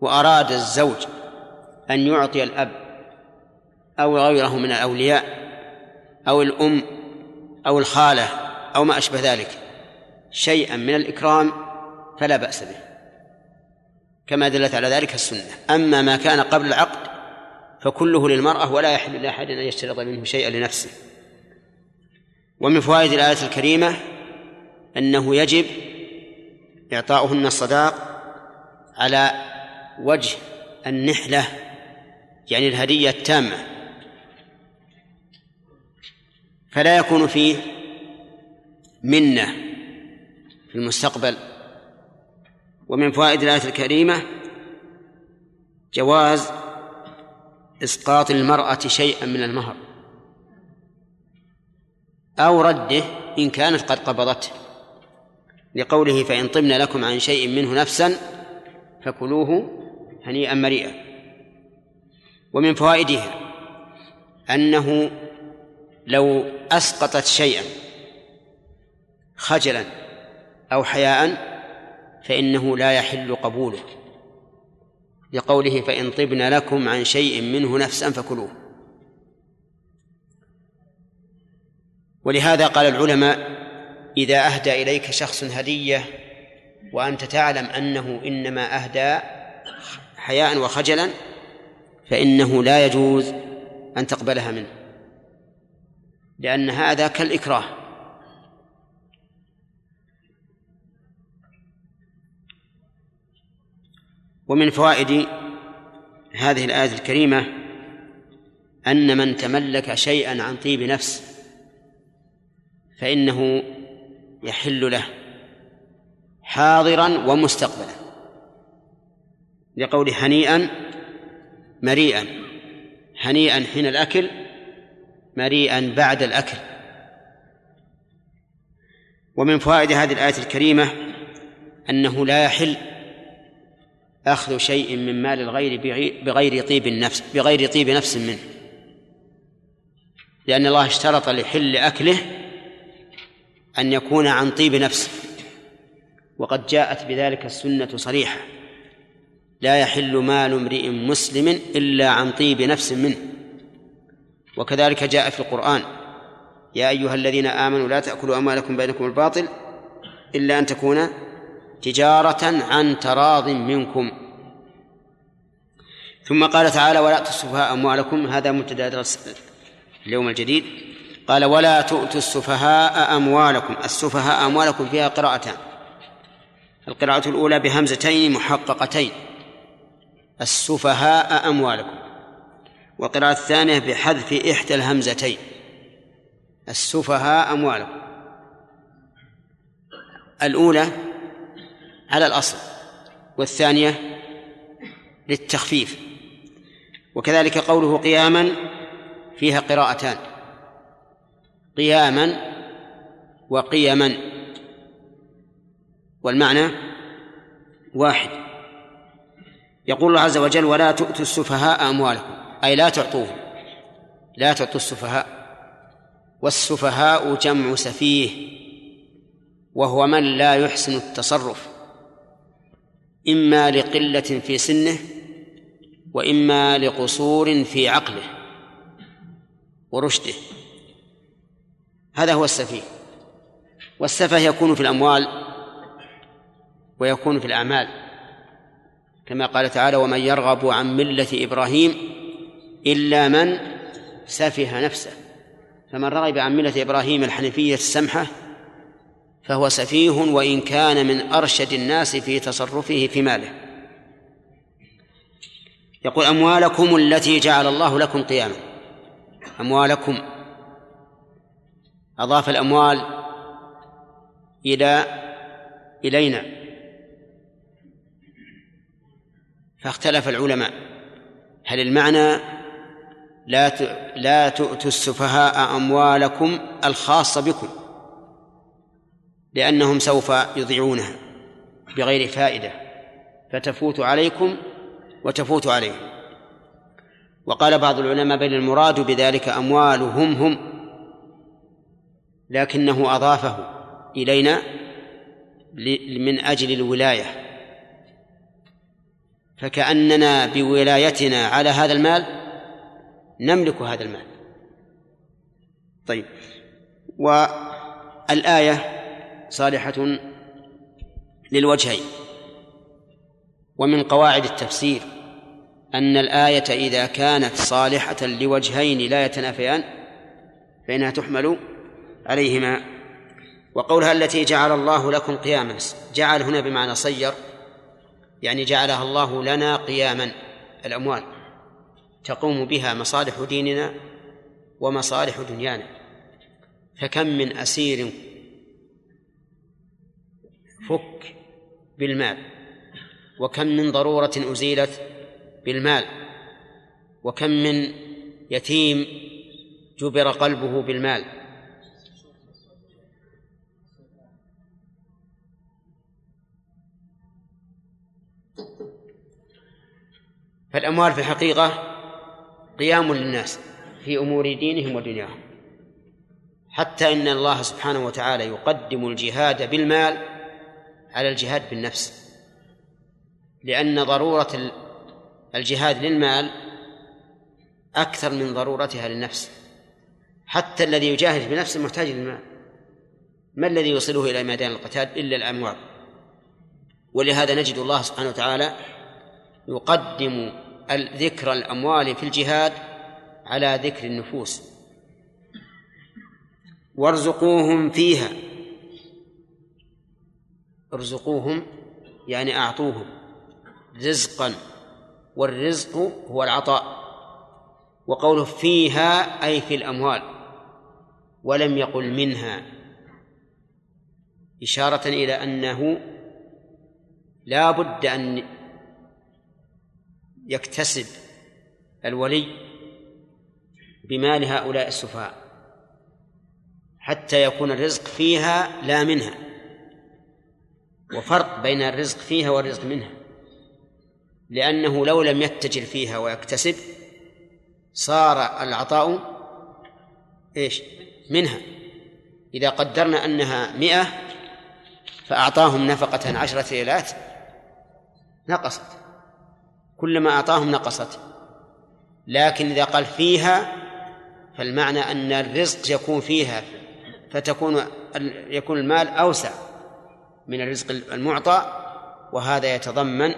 وأراد الزوج أن يعطي الأب أو غيره من الأولياء أو الأم أو الخالة أو ما أشبه ذلك شيئا من الإكرام فلا بأس به كما دلت على ذلك السنة. أما ما كان قبل العقد فكله للمرأة ولا يحل لأحد أن يشترط منه شيئا لنفسه. ومن فوائد الآية الكريمة أنه يجب إعطاؤهن الصداق على وجه النحلة يعني الهدية التامة. فلا يكون فيه منة في المستقبل. ومن فوائد الآية الكريمة جواز إسقاط المرأة شيئا من المهر أو رده إن كانت قد قبضته. لقوله فإن طبن لكم عن شيء منه نفسا فكلوه هنيئا مريئا. ومن فوائدها أنه لو أسقطت شيئا خجلا أو حياء فإنه لا يحل قبوله. لقوله فإن طبن لكم عن شيء منه نفسا فكلوه. ولهذا قال العلماء إذا أهدى إليك شخص هدية وأنت تعلم أنه إنما أهدى حياء وخجلا فإنه لا يجوز أن تقبلها منه. لأن هذا كالإكراه. ومن فوائد هذه الآية الكريمة أن من تملك شيئا عن طيب نفس فإنه يحل له حاضرا ومستقبلا. لقول هنيئا مريئا هنيئا حين الأكل مريئا بعد الأكل. ومن فوائد هذه الآية الكريمة أنه لا يحل أخذ شيء من مال الغير بغير طيب النفس بغير طيب نفس منه. لأن الله اشترط لحل أكله أن يكون عن طيب نفس. وقد جاءت بذلك السنة صريحة. لا يحل مال امرئ مسلم إلا عن طيب نفس منه. وكذلك جاء في القرآن. يا أيها الذين آمنوا لا تأكلوا أموالكم بينكم الباطل إلا أن تكون تجارة عن تراض منكم. ثم قال تعالى ولا السفهاء أموالكم. هذا مبتدأ درس اليوم الجديد. قال ولا تؤتوا السفهاء أموالكم. السفهاء أموالكم فيها قراءتان. القراءة الأولى بهمزتين محققتين. السفهاء أموالكم. والقراءة الثانية بحذف إحدى الهمزتين. السفهاء أموالكم الأولى على الأصل والثانية للتخفيف. وكذلك قوله قياما فيها قراءتان. قياما وقيما. والمعنى واحد. يقول الله عز وجل ولا تؤتوا السفهاء أموالكم. أي لا تعطوهم لا تعطوا السفهاء. والسفهاء جمع سفيه وهو من لا يحسن التصرف. إما لقلة في سنه وإما لقصور في عقله ورشده. هذا هو السفيه. والسفه يكون في الأموال ويكون في الأعمال. كما قال تعالى ومن يرغب عن ملة إبراهيم إلا من سفه نفسه. فمن رغب عن ملة إبراهيم الحنيفية السمحة فهو سفيه وإن كان من أرشد الناس في تصرفه في ماله. يقول أموالكم التي جعل الله لكم قياما. أموالكم. أضاف الأموال إلى إلينا. فاختلف العلماء. هل المعنى لا لا تؤتوا السفهاء أموالكم الخاصة بكم لأنهم سوف يضيعونها بغير فائدة فتفوت عليكم وتفوت عليهم. وقال بعض العلماء بل المراد بذلك أموالهم هم لكنه أضافه إلينا من أجل الولاية. فكأننا بولايتنا على هذا المال نملك هذا المال. طيب. والآية صالحة للوجهين. ومن قواعد التفسير أن الآية إذا كانت صالحة لوجهين لا يتنافيان فإنها تحمل عليهما. وقولها التي جعل الله لكم قياما جعل هنا بمعنى صير يعني جعلها الله لنا قياما الأموال. تقوم بها مصالح ديننا ومصالح دنيانا. فكم من أسير فك بالمال وكم من ضرورة أزيلت بالمال وكم من يتيم جبر قلبه بالمال. فالأموال في الحقيقة قيام للناس في أمور دينهم ودنياهم. حتى إن الله سبحانه وتعالى يقدم الجهاد بالمال على الجهاد بالنفس. لأن ضرورة الجهاد للمال أكثر من ضرورتها للنفس. حتى الذي يجاهد بنفسه محتاج للمال. ما الذي يوصله إلى ميدان القتال؟ إلا الأموال. ولهذا نجد الله سبحانه وتعالى يقدم ذكر الأموال في الجهاد على ذكر النفوس. وارزقوهم فيها. ارزقوهم يعني أعطوهم. رزقا. والرزق هو العطاء. وقوله فيها أي في الأموال. ولم يقل منها. إشارة إلى أنه لا بد أن يكتسب الولي بمال هؤلاء السفهاء حتى يكون الرزق فيها لا منها وفرق بين الرزق فيها والرزق منها لأنه لو لم يتجر فيها ويكتسب صار العطاء إيش؟ منها. إذا قدرنا أنها مئة فأعطاهم نفقة عشرة ليلات نقصت. كلما أعطاهم نقصت. لكن إذا قال فيها فالمعنى أن الرزق يكون فيها فتكون يكون المال أوسع من الرزق المعطى وهذا يتضمن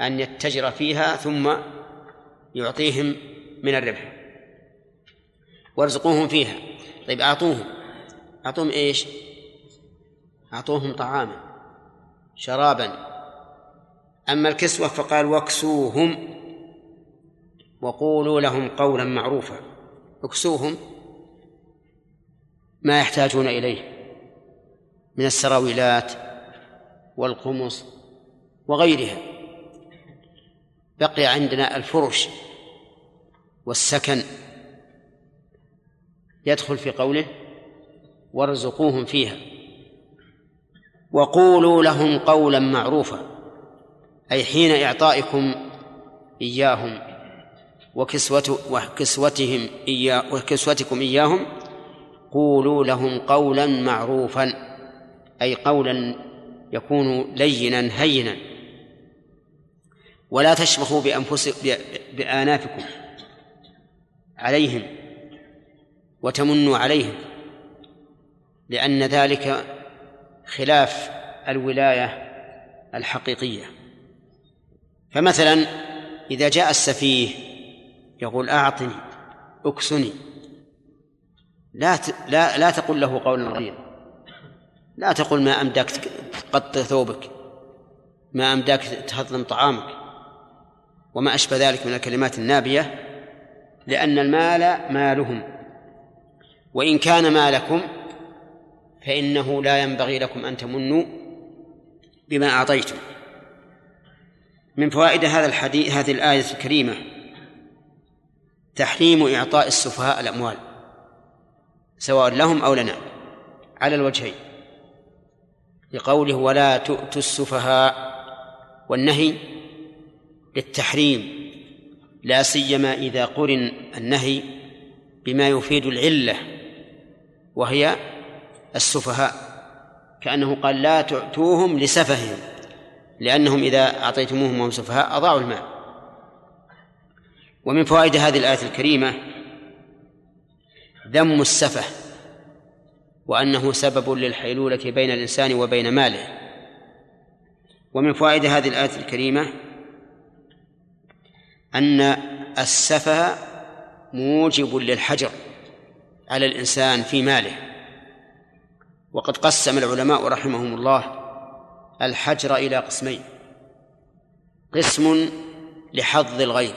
أن يتجر فيها ثم يعطيهم من الربح. وارزقوهم فيها. طيب أعطوهم. أعطوهم إيش؟ أعطوهم طعاما شرابا أما الكسوة فقال واكسوهم وقولوا لهم قولا معروفا. اكسوهم ما يحتاجون إليه من السراويلات والقمص وغيرها. بقي عندنا الفرش والسكن. يدخل في قوله وارزقوهم فيها. وقولوا لهم قولا معروفا. أي حين إعطائكم إياهم وكسوة وكسوتهم إياه وكسوتكم إياهم قولوا لهم قولا معروفا أي قولا يكون لينا هينا. ولا تشبخوا بأنفسكم بآنافكم عليهم وتمنوا عليهم لأن ذلك خلاف الولاية الحقيقية. فمثلا إذا جاء السفيه يقول أعطني أكسني. لا لا لا تقل له قولا غير. لا تقل ما أمداك تقطع ثوبك ما أمداك تهضم طعامك. وما أشبه ذلك من الكلمات النابية لأن المال مالهم. وإن كان مالكم فإنه لا ينبغي لكم أن تمنوا بما أعطيتم. من فوائد هذا الحديث هذه الآية الكريمة. تحريم إعطاء السفهاء الأموال سواء لهم أو لنا على الوجهين. لقوله ولا تؤتوا السفهاء والنهي للتحريم لا سيما إذا قرن النهي بما يفيد العلة وهي السفهاء. كأنه قال لا تؤتوهم لسفههم. لأنهم إذا أعطيتموهم وهم سفهاء أضاعوا المال. ومن فوائد هذه الآية الكريمة ذم السفه وأنه سبب للحيلولة بين الإنسان وبين ماله. ومن فوائد هذه الآية الكريمة أن السفه موجب للحجر على الإنسان في ماله. وقد قسم العلماء رحمهم الله الحجر إلى قسمين. قسم لحظ الغير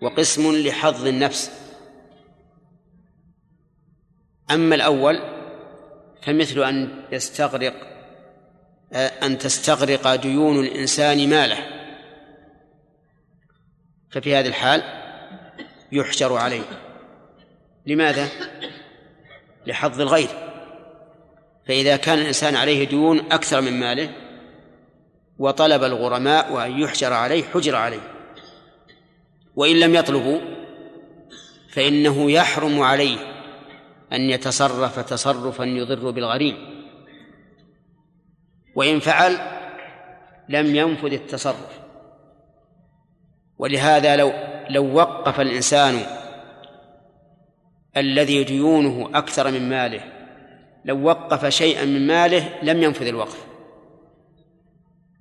وقسم لحظ النفس. أما الأول فمثل أن يستغرق أن تستغرق ديون الإنسان ماله. ففي هذه الحال يحجر عليه. لماذا؟ لحظ الغير فإذا كان الإنسان عليه ديون أكثر من ماله وطلب الغرماء وأن يحجر عليه حجر عليه. وإن لم يطلبوا فإنه يحرم عليه أن يتصرف تصرفا يضر بالغريم وإن فعل لم ينفذ التصرف. ولهذا لو لو وقف الإنسان الذي ديونه أكثر من ماله لو وقف شيئا من ماله لم ينفذ الوقف.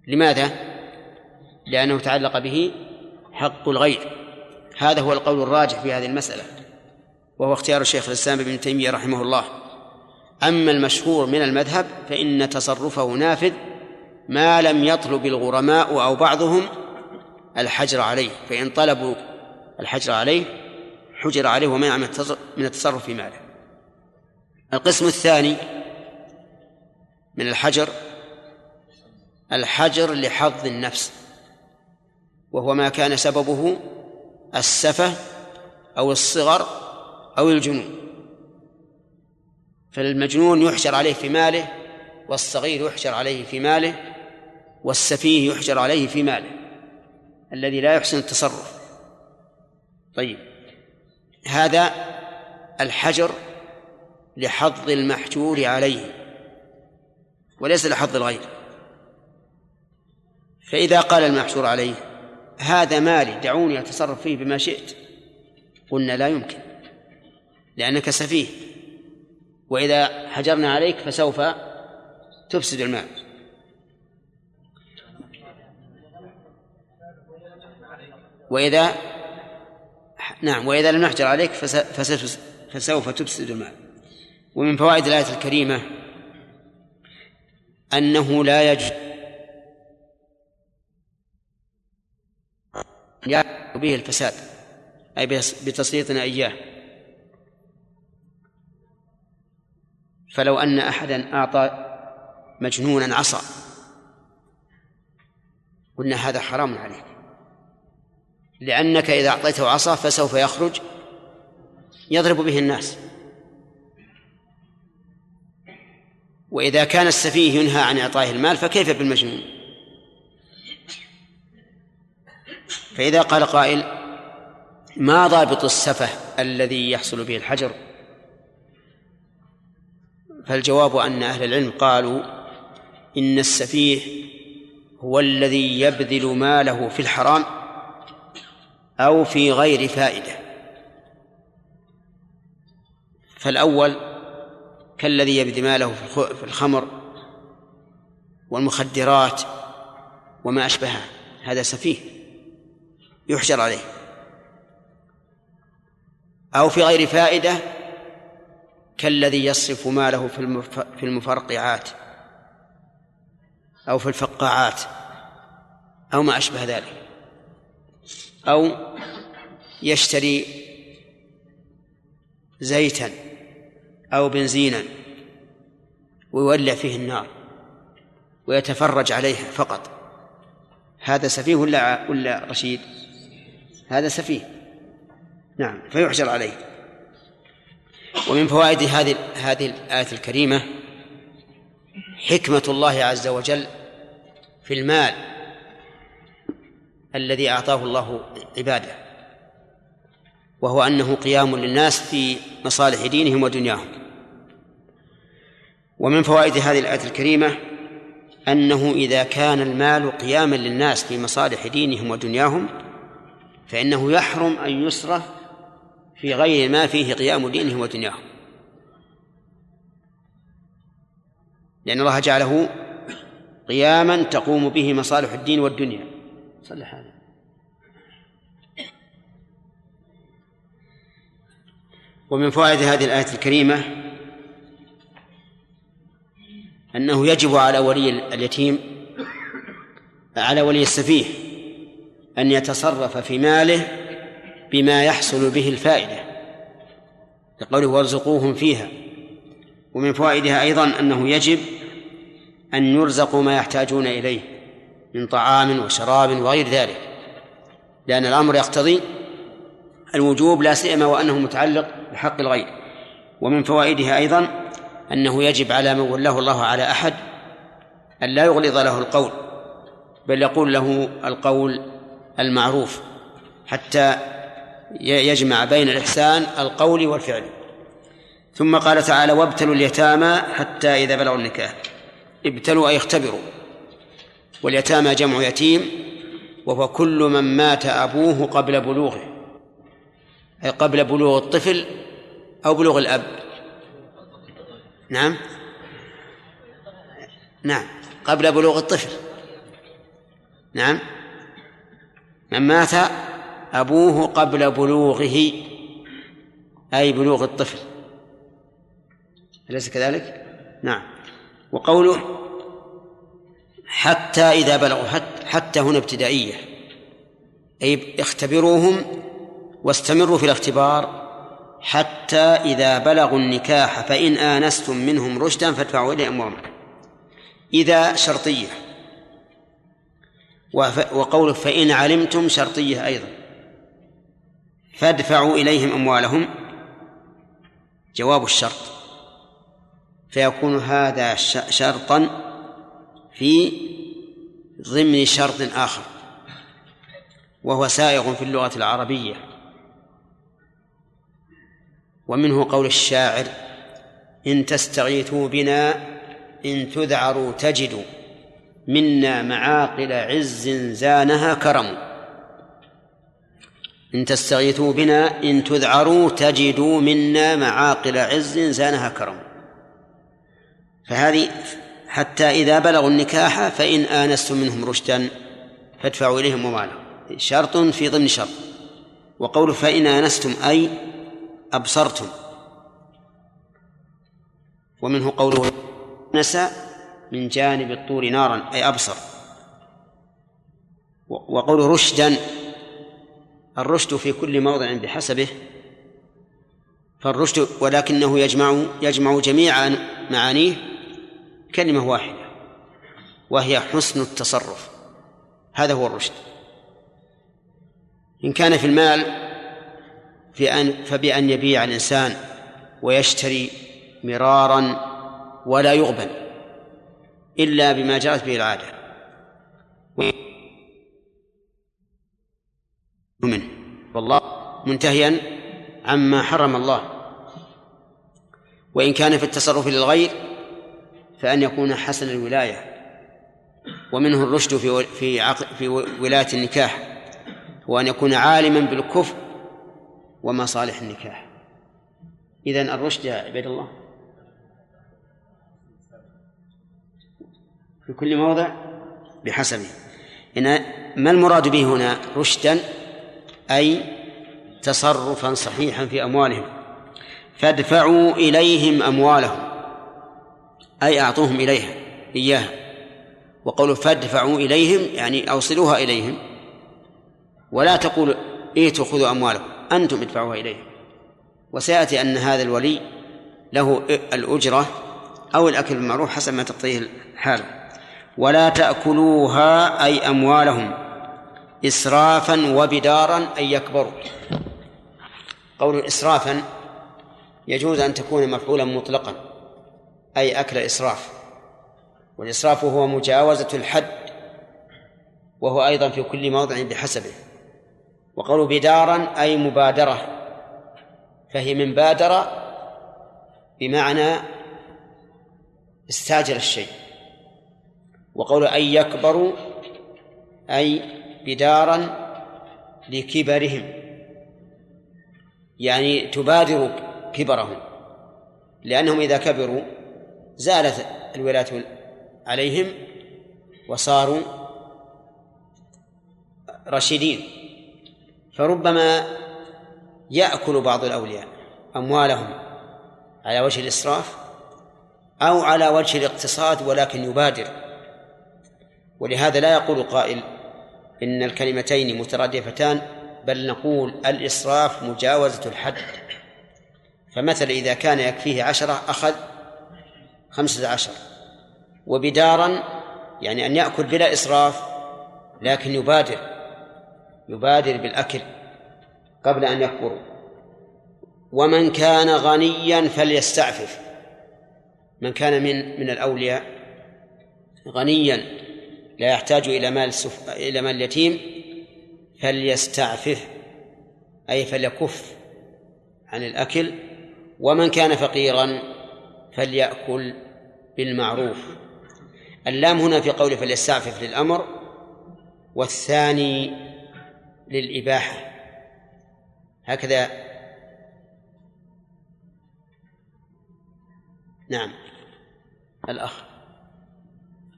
لماذا؟ لأنه تعلق به حق الغير. هذا هو القول الراجح في هذه المسألة وهو اختيار الشيخ الإسلام ابن تيمية رحمه الله. أما المشهور من المذهب فإن تصرفه نافذ ما لم يطلب الغرماء أو بعضهم الحجر عليه فإن طلبوا الحجر عليه حجر عليه ومنع من التصرف في ماله. القسم الثاني من الحجر الحجر لحظ النفس وهو ما كان سببه السفة أو الصغر أو الجنون. فالمجنون يحشر عليه في ماله والصغير يحشر عليه في ماله والسفيه يحشر عليه في ماله الذي لا يحسن التصرف. طيب هذا الحجر لحظ المحجور عليه وليس لحظ الغير. فإذا قال المحشور عليه هذا مالي دعوني أتصرف فيه بما شئت قلنا لا يمكن لأنك سفيه وإذا حجرنا عليك فسوف تفسد المال. وإذا نعم وإذا لم نحجر عليك فسوف تفسد المال. ومن فوائد الآية الكريمة أنه لا يجوز به الفساد أي بتسليطنا إياه. فلو أن أحدا أعطى مجنونا عصا قلنا هذا حرام عليك. لأنك إذا أعطيته عصا فسوف يخرج يضرب به الناس. وإذا كان السفيه ينهى عن إعطائه المال فكيف بالمجنون؟ فإذا قال قائل ما ضابط السفه الذي يحصل به الحجر؟ فالجواب أن أهل العلم قالوا إن السفيه هو الذي يبذل ماله في الحرام أو في غير فائدة. فالأول كالذي يبذل ماله في الخمر والمخدرات وما أشبهها هذا سفيه يحجر عليه. أو في غير فائدة كالذي يصرف ماله في المفرقعات أو في الفقاعات أو ما أشبه ذلك. أو يشتري زيتا أو بنزينا ويولع فيه النار ويتفرج عليها فقط. هذا سفيه ولا ولا رشيد؟ هذا سفيه. نعم فيحجر عليه. ومن فوائد هذه هذه الآية الكريمة حكمة الله عز وجل في المال الذي أعطاه الله عباده وهو أنه قيام للناس في مصالح دينهم ودنياهم. ومن فوائد هذه الآية الكريمة أنه إذا كان المال قياما للناس في مصالح دينهم ودنياهم فإنه يحرم أن يصرف في غير ما فيه قيام دينهم ودنياهم. لأن الله جعله قياما تقوم به مصالح الدين والدنيا. صلح هذا. ومن فوائد هذه الآية الكريمة أنه يجب على ولي اليتيم على ولي السفيه أن يتصرف في ماله بما يحصل به الفائدة لقوله وارزقوهم فيها. ومن فوائدها أيضا أنه يجب أن يرزقوا ما يحتاجون إليه من طعام وشراب وغير ذلك لأن الأمر يقتضي الوجوب لا سيما وأنه متعلق بحق الغير. ومن فوائدها أيضا أنه يجب على من ولاه الله على أحد أن لا يغلظ له القول بل يقول له القول المعروف حتى يجمع بين الإحسان القول والفعل. ثم قال تعالى وابتلوا اليتامى حتى إذا بلغوا النكاح. ابتلوا أي اختبروا. واليتامى جمع يتيم وهو كل من مات أبوه قبل بلوغه أي قبل بلوغ الطفل أو بلوغ الأب. نعم؟ نعم قبل بلوغ الطفل. نعم؟ من مات أبوه قبل بلوغه أي بلوغ الطفل. أليس كذلك؟ نعم. وقوله حتى إذا بلغوا حتى, حتى هنا ابتدائية. أي اختبروهم واستمروا في الاختبار حتى إذا بلغوا النكاح فإن آنستم منهم رشدا فادفعوا إليهم أموالهم. إذا شرطية. وقوله فإن علمتم شرطية أيضا. فادفعوا إليهم أموالهم. جواب الشرط. فيكون هذا شرطا في ضمن شرط آخر. وهو سائغ في اللغة العربية. ومنه قول الشاعر إن تستغيثوا بنا إن تذعروا تجدوا منا معاقل عز زانها كرم. إن تستغيثوا بنا إن تذعروا تجدوا منا معاقل عز زانها كرم. فهذه حتى إذا بلغوا النكاح فإن آنستم منهم رشدا فادفعوا إليهم أموالهم شرط في ضمن شرط. وقول فإن آنستم أي أبصرتم. ومنه قوله نسى من جانب الطور نارا أي أبصر. وقول رشدا الرشد في كل موضع بحسبه. فالرشد ولكنه يجمع يجمع جميع معانيه كلمة واحدة وهي حسن التصرف. هذا هو الرشد. إن كان في المال في أن فبأن يبيع الإنسان ويشتري مرارا ولا يغبن إلا بما جرت به العادة. منه. والله منتهيا عما حرم الله. وإن كان في التصرف للغير فأن يكون حسن الولاية. ومنه الرشد في في في ولاية النكاح. وأن يكون عالما بالكفر ومصالح النكاح. إذن الرشد يا عباد الله. في كل موضع بحسبه. إن ما المراد به هنا رشدا؟ أي تصرفا صحيحا في أموالهم. فادفعوا إليهم أموالهم. أي أعطوهم إليها إياها. وقولوا فادفعوا إليهم يعني أوصلوها إليهم. ولا تقول إيه خذوا أموالكم. أنتم ادفعوها إليهم وسيأتي أن هذا الولي له الأجرة أو الأكل بالمعروف حسب ما تقتضيه الحال. ولا تأكلوها أي أموالهم إسرافا وبدارا أي يكبروا. قول إسرافا يجوز أن تكون مفعولا مطلقا أي أكل إسراف. والإسراف هو مجاوزة الحد وهو أيضا في كل موضع بحسبه. وقول بدارا أي مبادرة. فهي من بادر بمعنى استاجر الشيء. وقول أن يكبروا أي بدارا لكبرهم. يعني تبادر كبرهم. لأنهم إذا كبروا زالت الولاية عليهم وصاروا رشيدين. فربما يأكل بعض الأولياء أموالهم على وجه الإسراف أو على وجه الاقتصاد ولكن يبادر. ولهذا لا يقول قائل إن الكلمتين مترادفتان بل نقول الإسراف مجاوزة الحد. فمثل إذا كان يكفيه عشرة أخذ خمسة عشر. وبدارا يعني أن يأكل بلا إسراف لكن يبادر. يبادر بالأكل قبل أن يكبروا ومن كان غنيا فليستعفف. من كان من من الأولياء غنيا لا يحتاج إلى مال. إلى مال اليتيم فليستعفف أي فليكف عن الأكل. ومن كان فقيرا فليأكل بالمعروف. اللام هنا في قوله فليستعفف للأمر والثاني للإباحة. هكذا. نعم. الأخ.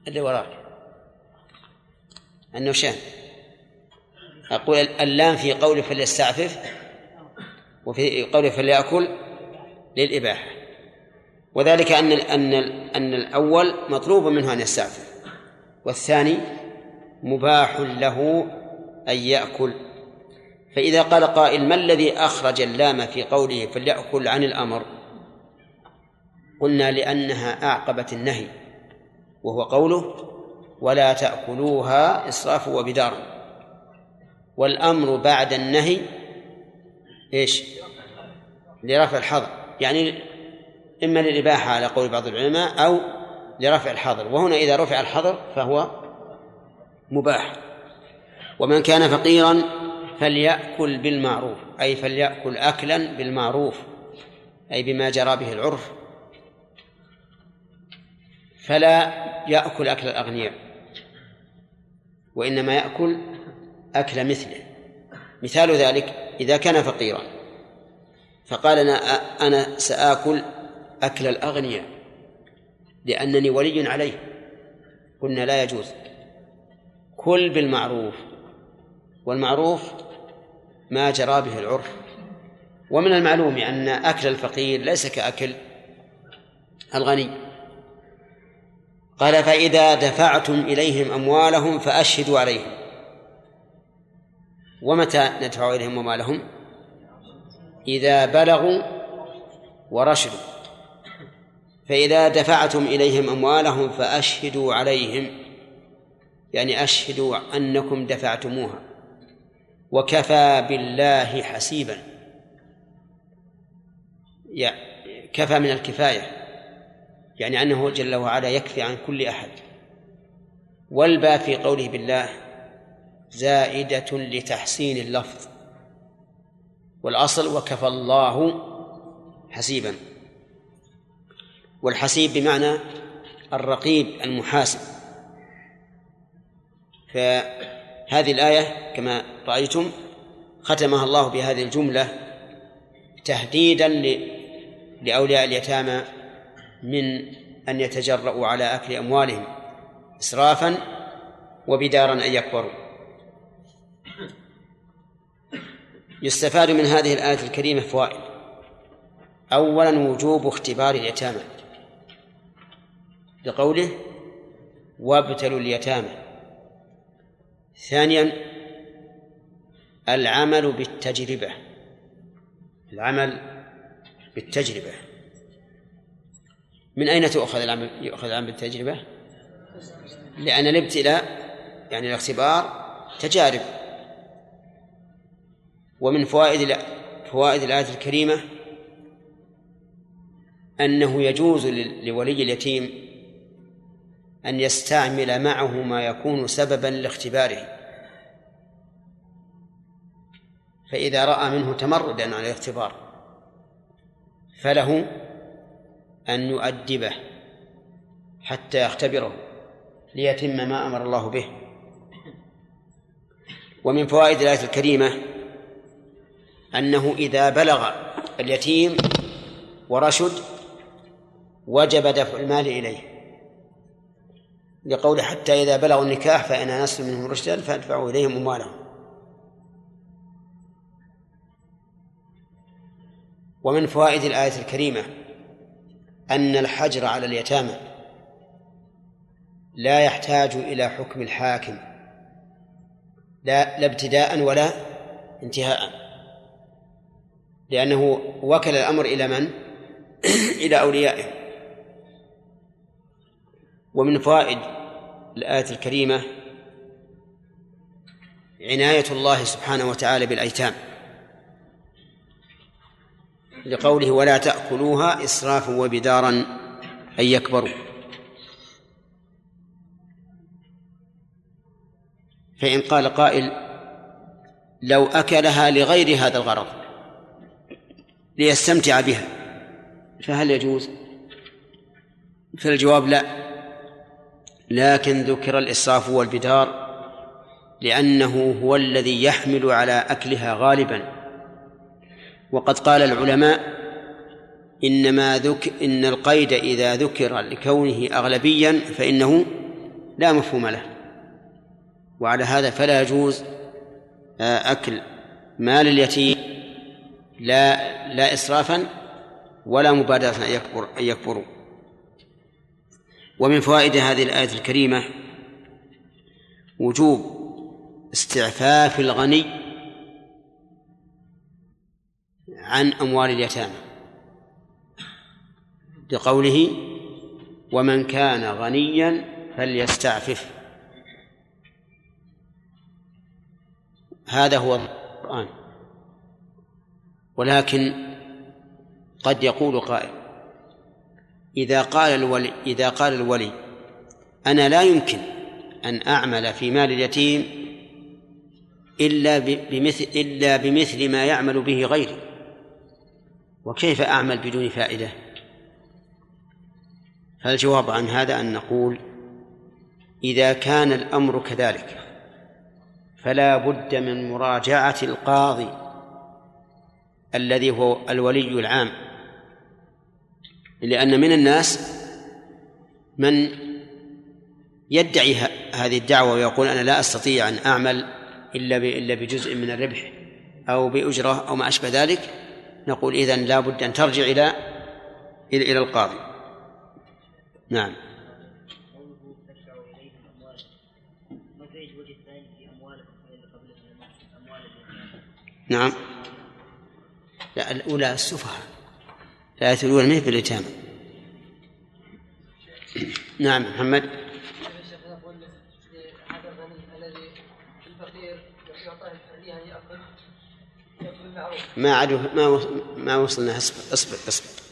اللي وراك. النوشان. أقول اللام في قوله فليستعفف وفي قوله فليأكل للإباحة. وذلك أن أن أن الأول مطلوب منه أن يستعفف والثاني مباح له أن يأكل. فإذا قال قائل ما الذي أخرج اللام في قوله فليأكل عن الأمر؟ قلنا لأنها أعقبت النهي وهو قوله ولا تأكلوها إسراف وبدار. والأمر بعد النهي إيش؟ لرفع الحظر. يعني إما للإباحة على قول بعض العلماء أو لرفع الحظر. وهنا إذا رفع الحظر فهو مباح. ومن كان فقيرا فليأكل بالمعروف أي فليأكل أكلا بالمعروف أي بما جرى به العرف. فلا يأكل أكل الأغنياء وإنما يأكل أكل مثله. مثال ذلك إذا كان فقيرا فقال أنا أنا سآكل أكل الأغنياء لأنني ولي عليه. قلنا لا يجوز. كل بالمعروف. والمعروف ما جرى به العرف. ومن المعلوم أن أكل الفقير ليس كأكل الغني. قال فإذا دفعتم إليهم أموالهم فأشهدوا عليهم. ومتى ندفع إليهم أموالهم؟ إذا بلغوا ورشدوا. فإذا دفعتم إليهم أموالهم فأشهدوا عليهم. يعني أشهدوا أنكم دفعتموها. وكفى بالله حسيبا. كفى من الكفاية يعني أنه جل وعلا يكفي عن كل أحد. والباء في قوله بالله زائدة لتحسين اللفظ. والأصل وكفى الله حسيبا. والحسيب بمعنى الرقيب المحاسب. فهذه الآية كما رأيتم ختمها الله بهذه الجملة تهديدا لأولياء اليتامى من أن يتجرؤوا على أكل أموالهم إسرافا وبدارا أن يكبروا. يستفاد من هذه الآية الكريمة فوائد. أولا وجوب اختبار اليتامى. لقوله وابتلوا اليتامى. ثانيا العمل بالتجربة. العمل بالتجربة. من أين تؤخذ العمل يؤخذ العمل بالتجربة؟ لأن الابتلاء يعني الاختبار تجارب. ومن فوائد فوائد الآية الكريمة أنه يجوز لولي اليتيم أن يستعمل معه ما يكون سببا لاختباره. فإذا رأى منه تمردا على الاختبار فله أن يؤدبه حتى يختبره ليتم ما أمر الله به. ومن فوائد الآية الكريمة أنه إذا بلغ اليتيم ورشد وجب دفع المال إليه. لقول حتى إذا بلغوا النكاح فإن أنستم منهم رشدا فأدفعوا إليهم أموالهم. ومن فوائد الآية الكريمة أن الحجر على اليتامى لا يحتاج إلى حكم الحاكم لا لا ابتداء ولا انتهاء. لأنه وكل الأمر إلى من؟ إلى أوليائه. ومن فوائد الآية الكريمة عناية الله سبحانه وتعالى بالأيتام لقوله ولا تأكلوها إسرافا وبدارا أن يكبروا فإن قال قائل لو أكلها لغير هذا الغرض ليستمتع بها فهل يجوز؟ فالجواب لا لكن ذكر الإسراف والبدار لأنه هو الذي يحمل على أكلها غالبا. وقد قال العلماء إنما ذك إن القيد إذا ذكر لكونه أغلبيا فإنه لا مفهوم له. وعلى هذا فلا يجوز آه، أكل مال اليتيم لا لا إسرافا ولا مبادرة أن يكبر أن يكبروا. ومن فوائد هذه الآية الكريمة وجوب استعفاف الغني عن أموال اليتامى. لقوله ومن كان غنيا فليستعفف. هذا هو القرآن. ولكن قد يقول قائل إذا قال الولي إذا قال الولي أنا لا يمكن أن أعمل في مال اليتيم إلا بمثل إلا بمثل ما يعمل به غيري. وكيف أعمل بدون فائدة؟ فالجواب عن هذا أن نقول إذا كان الأمر كذلك فلا بد من مراجعة القاضي الذي هو الولي العام. لأن من الناس من يدعي هذه الدعوة ويقول أنا لا أستطيع أن أعمل إلا إلا بجزء من الربح أو بأجرة أو ما أشبه ذلك نقول إذن لا بد أن ترجع إلى إلى القاضي. نعم. نعم. لا الأولى السفهاء. الآية الأولى ما هي باليتامى نعم محمد. ما عدو ما ما وصلنا أصبر أصبر أصبر.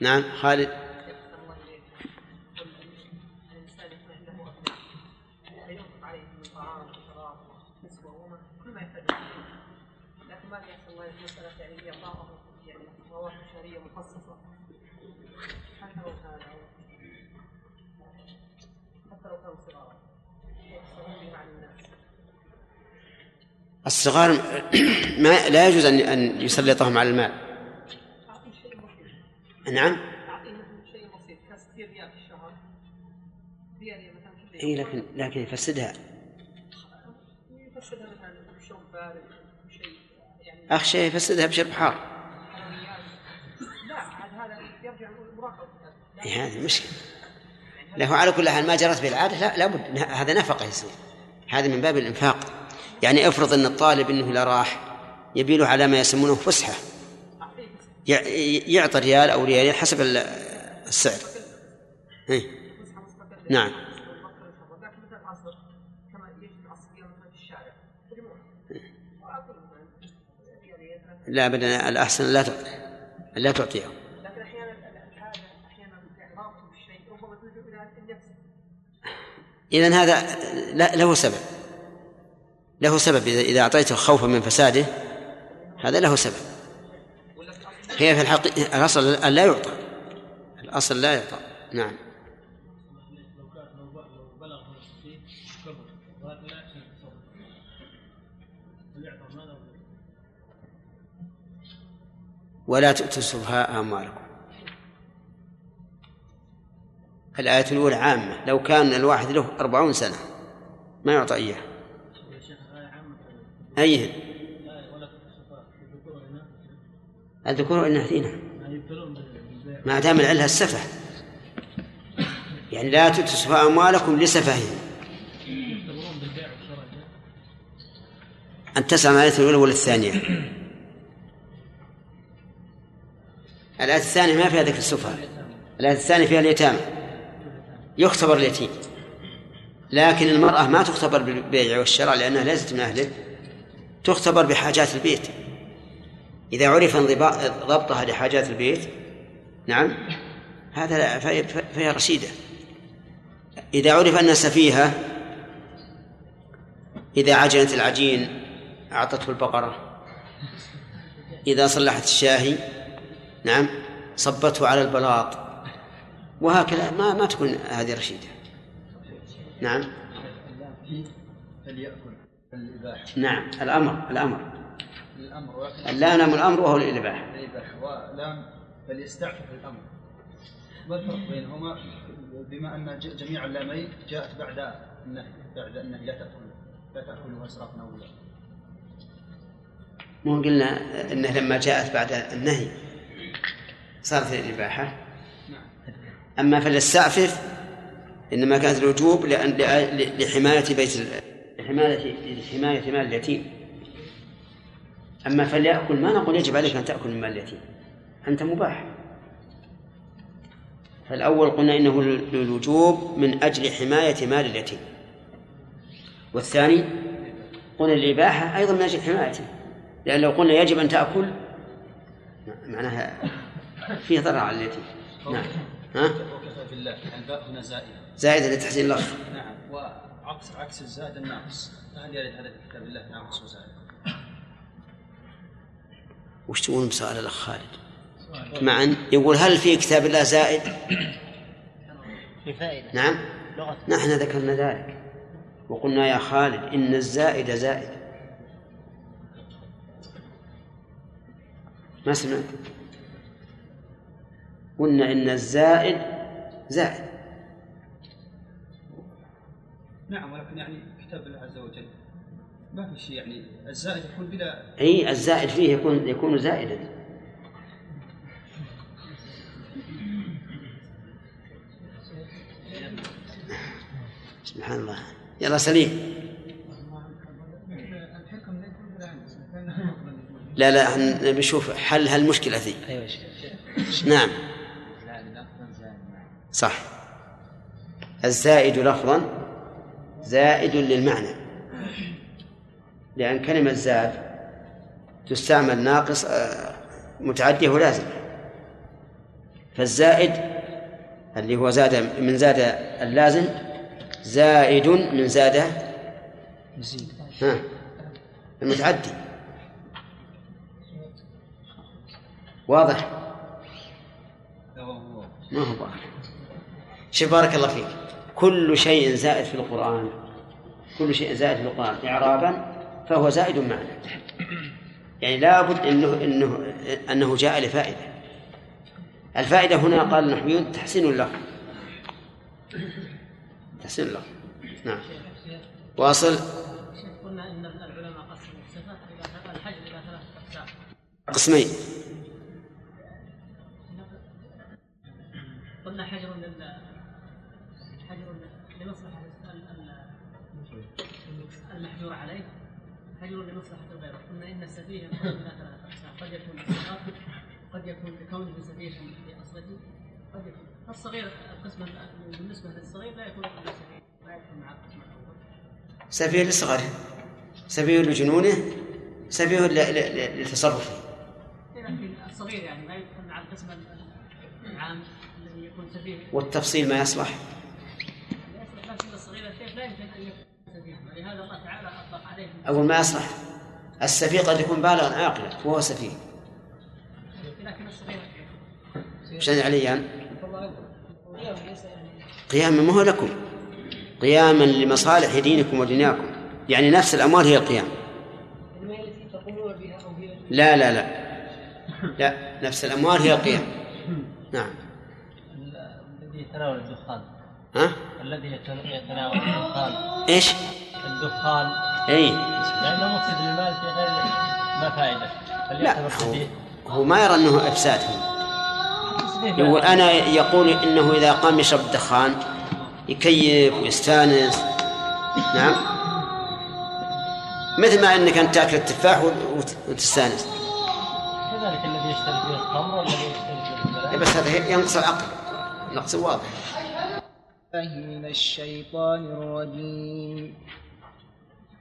نعم خالد. الصغار ما لا يجوز أن أن يسلطهم على المال نعم. إي لكن لكن يفسدها. اخشى يفسدها بشرب حار. هذه مشكلة. له على كل حال ما جرت به العادة لا لابد هذا نفقة يصير. هذا من باب الإنفاق. يعني افرض إن الطالب إنه لا راح يبي له على ما يسمونه فسحة. يعطي ريال أو ريالين حسب السعر. إيه؟ نعم. لا ابدا الأحسن لا لا تعطيه اذا هذا له سبب. له سبب إذا أعطيته خوفا من فساده هذا له سبب. هي في الحقيقة الأصل لا يعطى. الأصل لا يعطى. نعم. ولا تؤتوا السفهاء أموالكم. الآية الأولى عامة لو كان الواحد له أربعون سنة ما يعطى إياه. أيهن الذكور والإناث نعم. ما دام العلة السفة. يعني لا تتسفى أموالكم لسفههم. أن تسعى الآية الأولى ولا الثانية؟ الآية الثانية ما فيها ذكر السفهاء. الآية الثانية فيها اليتامى. يختبر اليتيم. لكن المرأة ما تختبر بالبيع والشراء لأنها ليست من أهله تختبر بحاجات البيت. إذا عرف ضبطها لحاجات البيت نعم هذا فهي رشيدة. إذا عرف أن سفيهة إذا عجنت العجين أعطته البقرة. إذا صلحت الشاهي نعم صبته على البلاط. وهكذا. ما ما تكون هذه رشيدة. نعم. الإباحة نعم. الأمر الأمر. الأمر اللام الأمر وهو الإباحة الإباحة ولام فليستعفف الأمر ما الفرق بينهما بما أن جميع اللامين جاءت بعد النهي بعد النهي لا تأكل لا تأكلوا إسرافا أو لا مو قلنا إنه لما جاءت بعد النهي صارت الاباحه أما فليستعفف إنما كانت الوجوب لأن لحماية بيت لحماية لحماية مال اليتيم. أما فليأكل ما نقول يجب عليك أن تأكل من مال اليتيم. أنت مباح. فالأول قلنا إنه للوجوب من أجل حماية مال اليتيم. والثاني قلنا الإباحة أيضا من أجل حمايته لأن لو قلنا يجب أن تأكل معناها فيه ضرر على اليتيم. نعم. ها؟ وكفى بالله. الباء هنا زائدة. زائدة لتحسين اللفظ نعم. وعكس عكس الزائد الناقص. فهل يرد هذا في كتاب الله ناقص وزائد وش تقول بسؤال الأخ خالد؟ معا. يقول هل في كتاب الله زائد؟ في فائدة نعم. لغة. نحن ذكرنا ذلك. وقلنا يا خالد إن الزائد زائد. ما سمعت؟ قلنا إن الزائد زائد. نعم ولكن يعني كتاب الله عز وجل ما في شيء يعني الزائد يكون بلا أي الزائد فيه يكون يكون زائدا. سبحان الله. يلا سليم. لا لا نبي نشوف حل هالمشكلة ذي. أيوة نعم. صح. الزائد لفظا زائد للمعنى. لأن كلمة زاد تستعمل ناقص آه، متعدية ولازم. فالزائد اللي هو زاد من زاد اللازم زائد من زاد ها المتعدي. واضح؟ ما هو واضح. شوف بارك الله فيك. كل شيء زائد في القرآن. كل شيء زائد في القرآن. إعرابا فهو زائد معنى. يعني لابد انه انه أنه جاء لفائدة. الفائدة هنا قال النحويون تحسين اللفظ تحسين اللفظ نعم. واصل. قلنا ان العلماء قسموا إلى ثلاثة اقسام قسمين. قلنا حجر ال- المحجور عليه. حجر لمصلحه الغير؟ قلنا السفيه اقسام قد يكون قد يكون لكونه سفيها قد يكون الصغير القسم ال- بالنسبة للصغير لا يكون سفيه لا يكون مع القسم سفيه لصغره سفيه لجنونه سفيه لتصرفه. لكن الصغير يعني ما يدخل مع القسم العام الذي يكون سفيه. والتفصيل ما يصلح لكن الصغير الشيخ لا يمكن ان يكون أول ما يصلح. السفيه قد يكون بالغا عاقلا وهو سفيه. لكن الصغير وش عليان قياما ما هو لكم. قياما لمصالح دينكم ودنياكم. يعني نفس الأموال هي القيام. لا لا لا. لا نفس الأموال هي القيام. نعم. الذي يتناول الدخان. ها؟ الذي يتن- يتناول الدخان. إيش؟ الدخان. اي لأنه مفسد للمال في غير ما فائدة لا. فليعتبر هو, هو ما يرى إنه افساد هو يقول أنا يقول إنه إذا قام يشرب الدخان يكيف ويستانس. نعم. مثل ما إنك أنت تأكل التفاح وت- وتستانس. كذلك الذي يشتري فيه الخمر والذي يشتري فيه البلاء بس هذا ينقص العقل. نقص واضح من الشيطان الرجيم.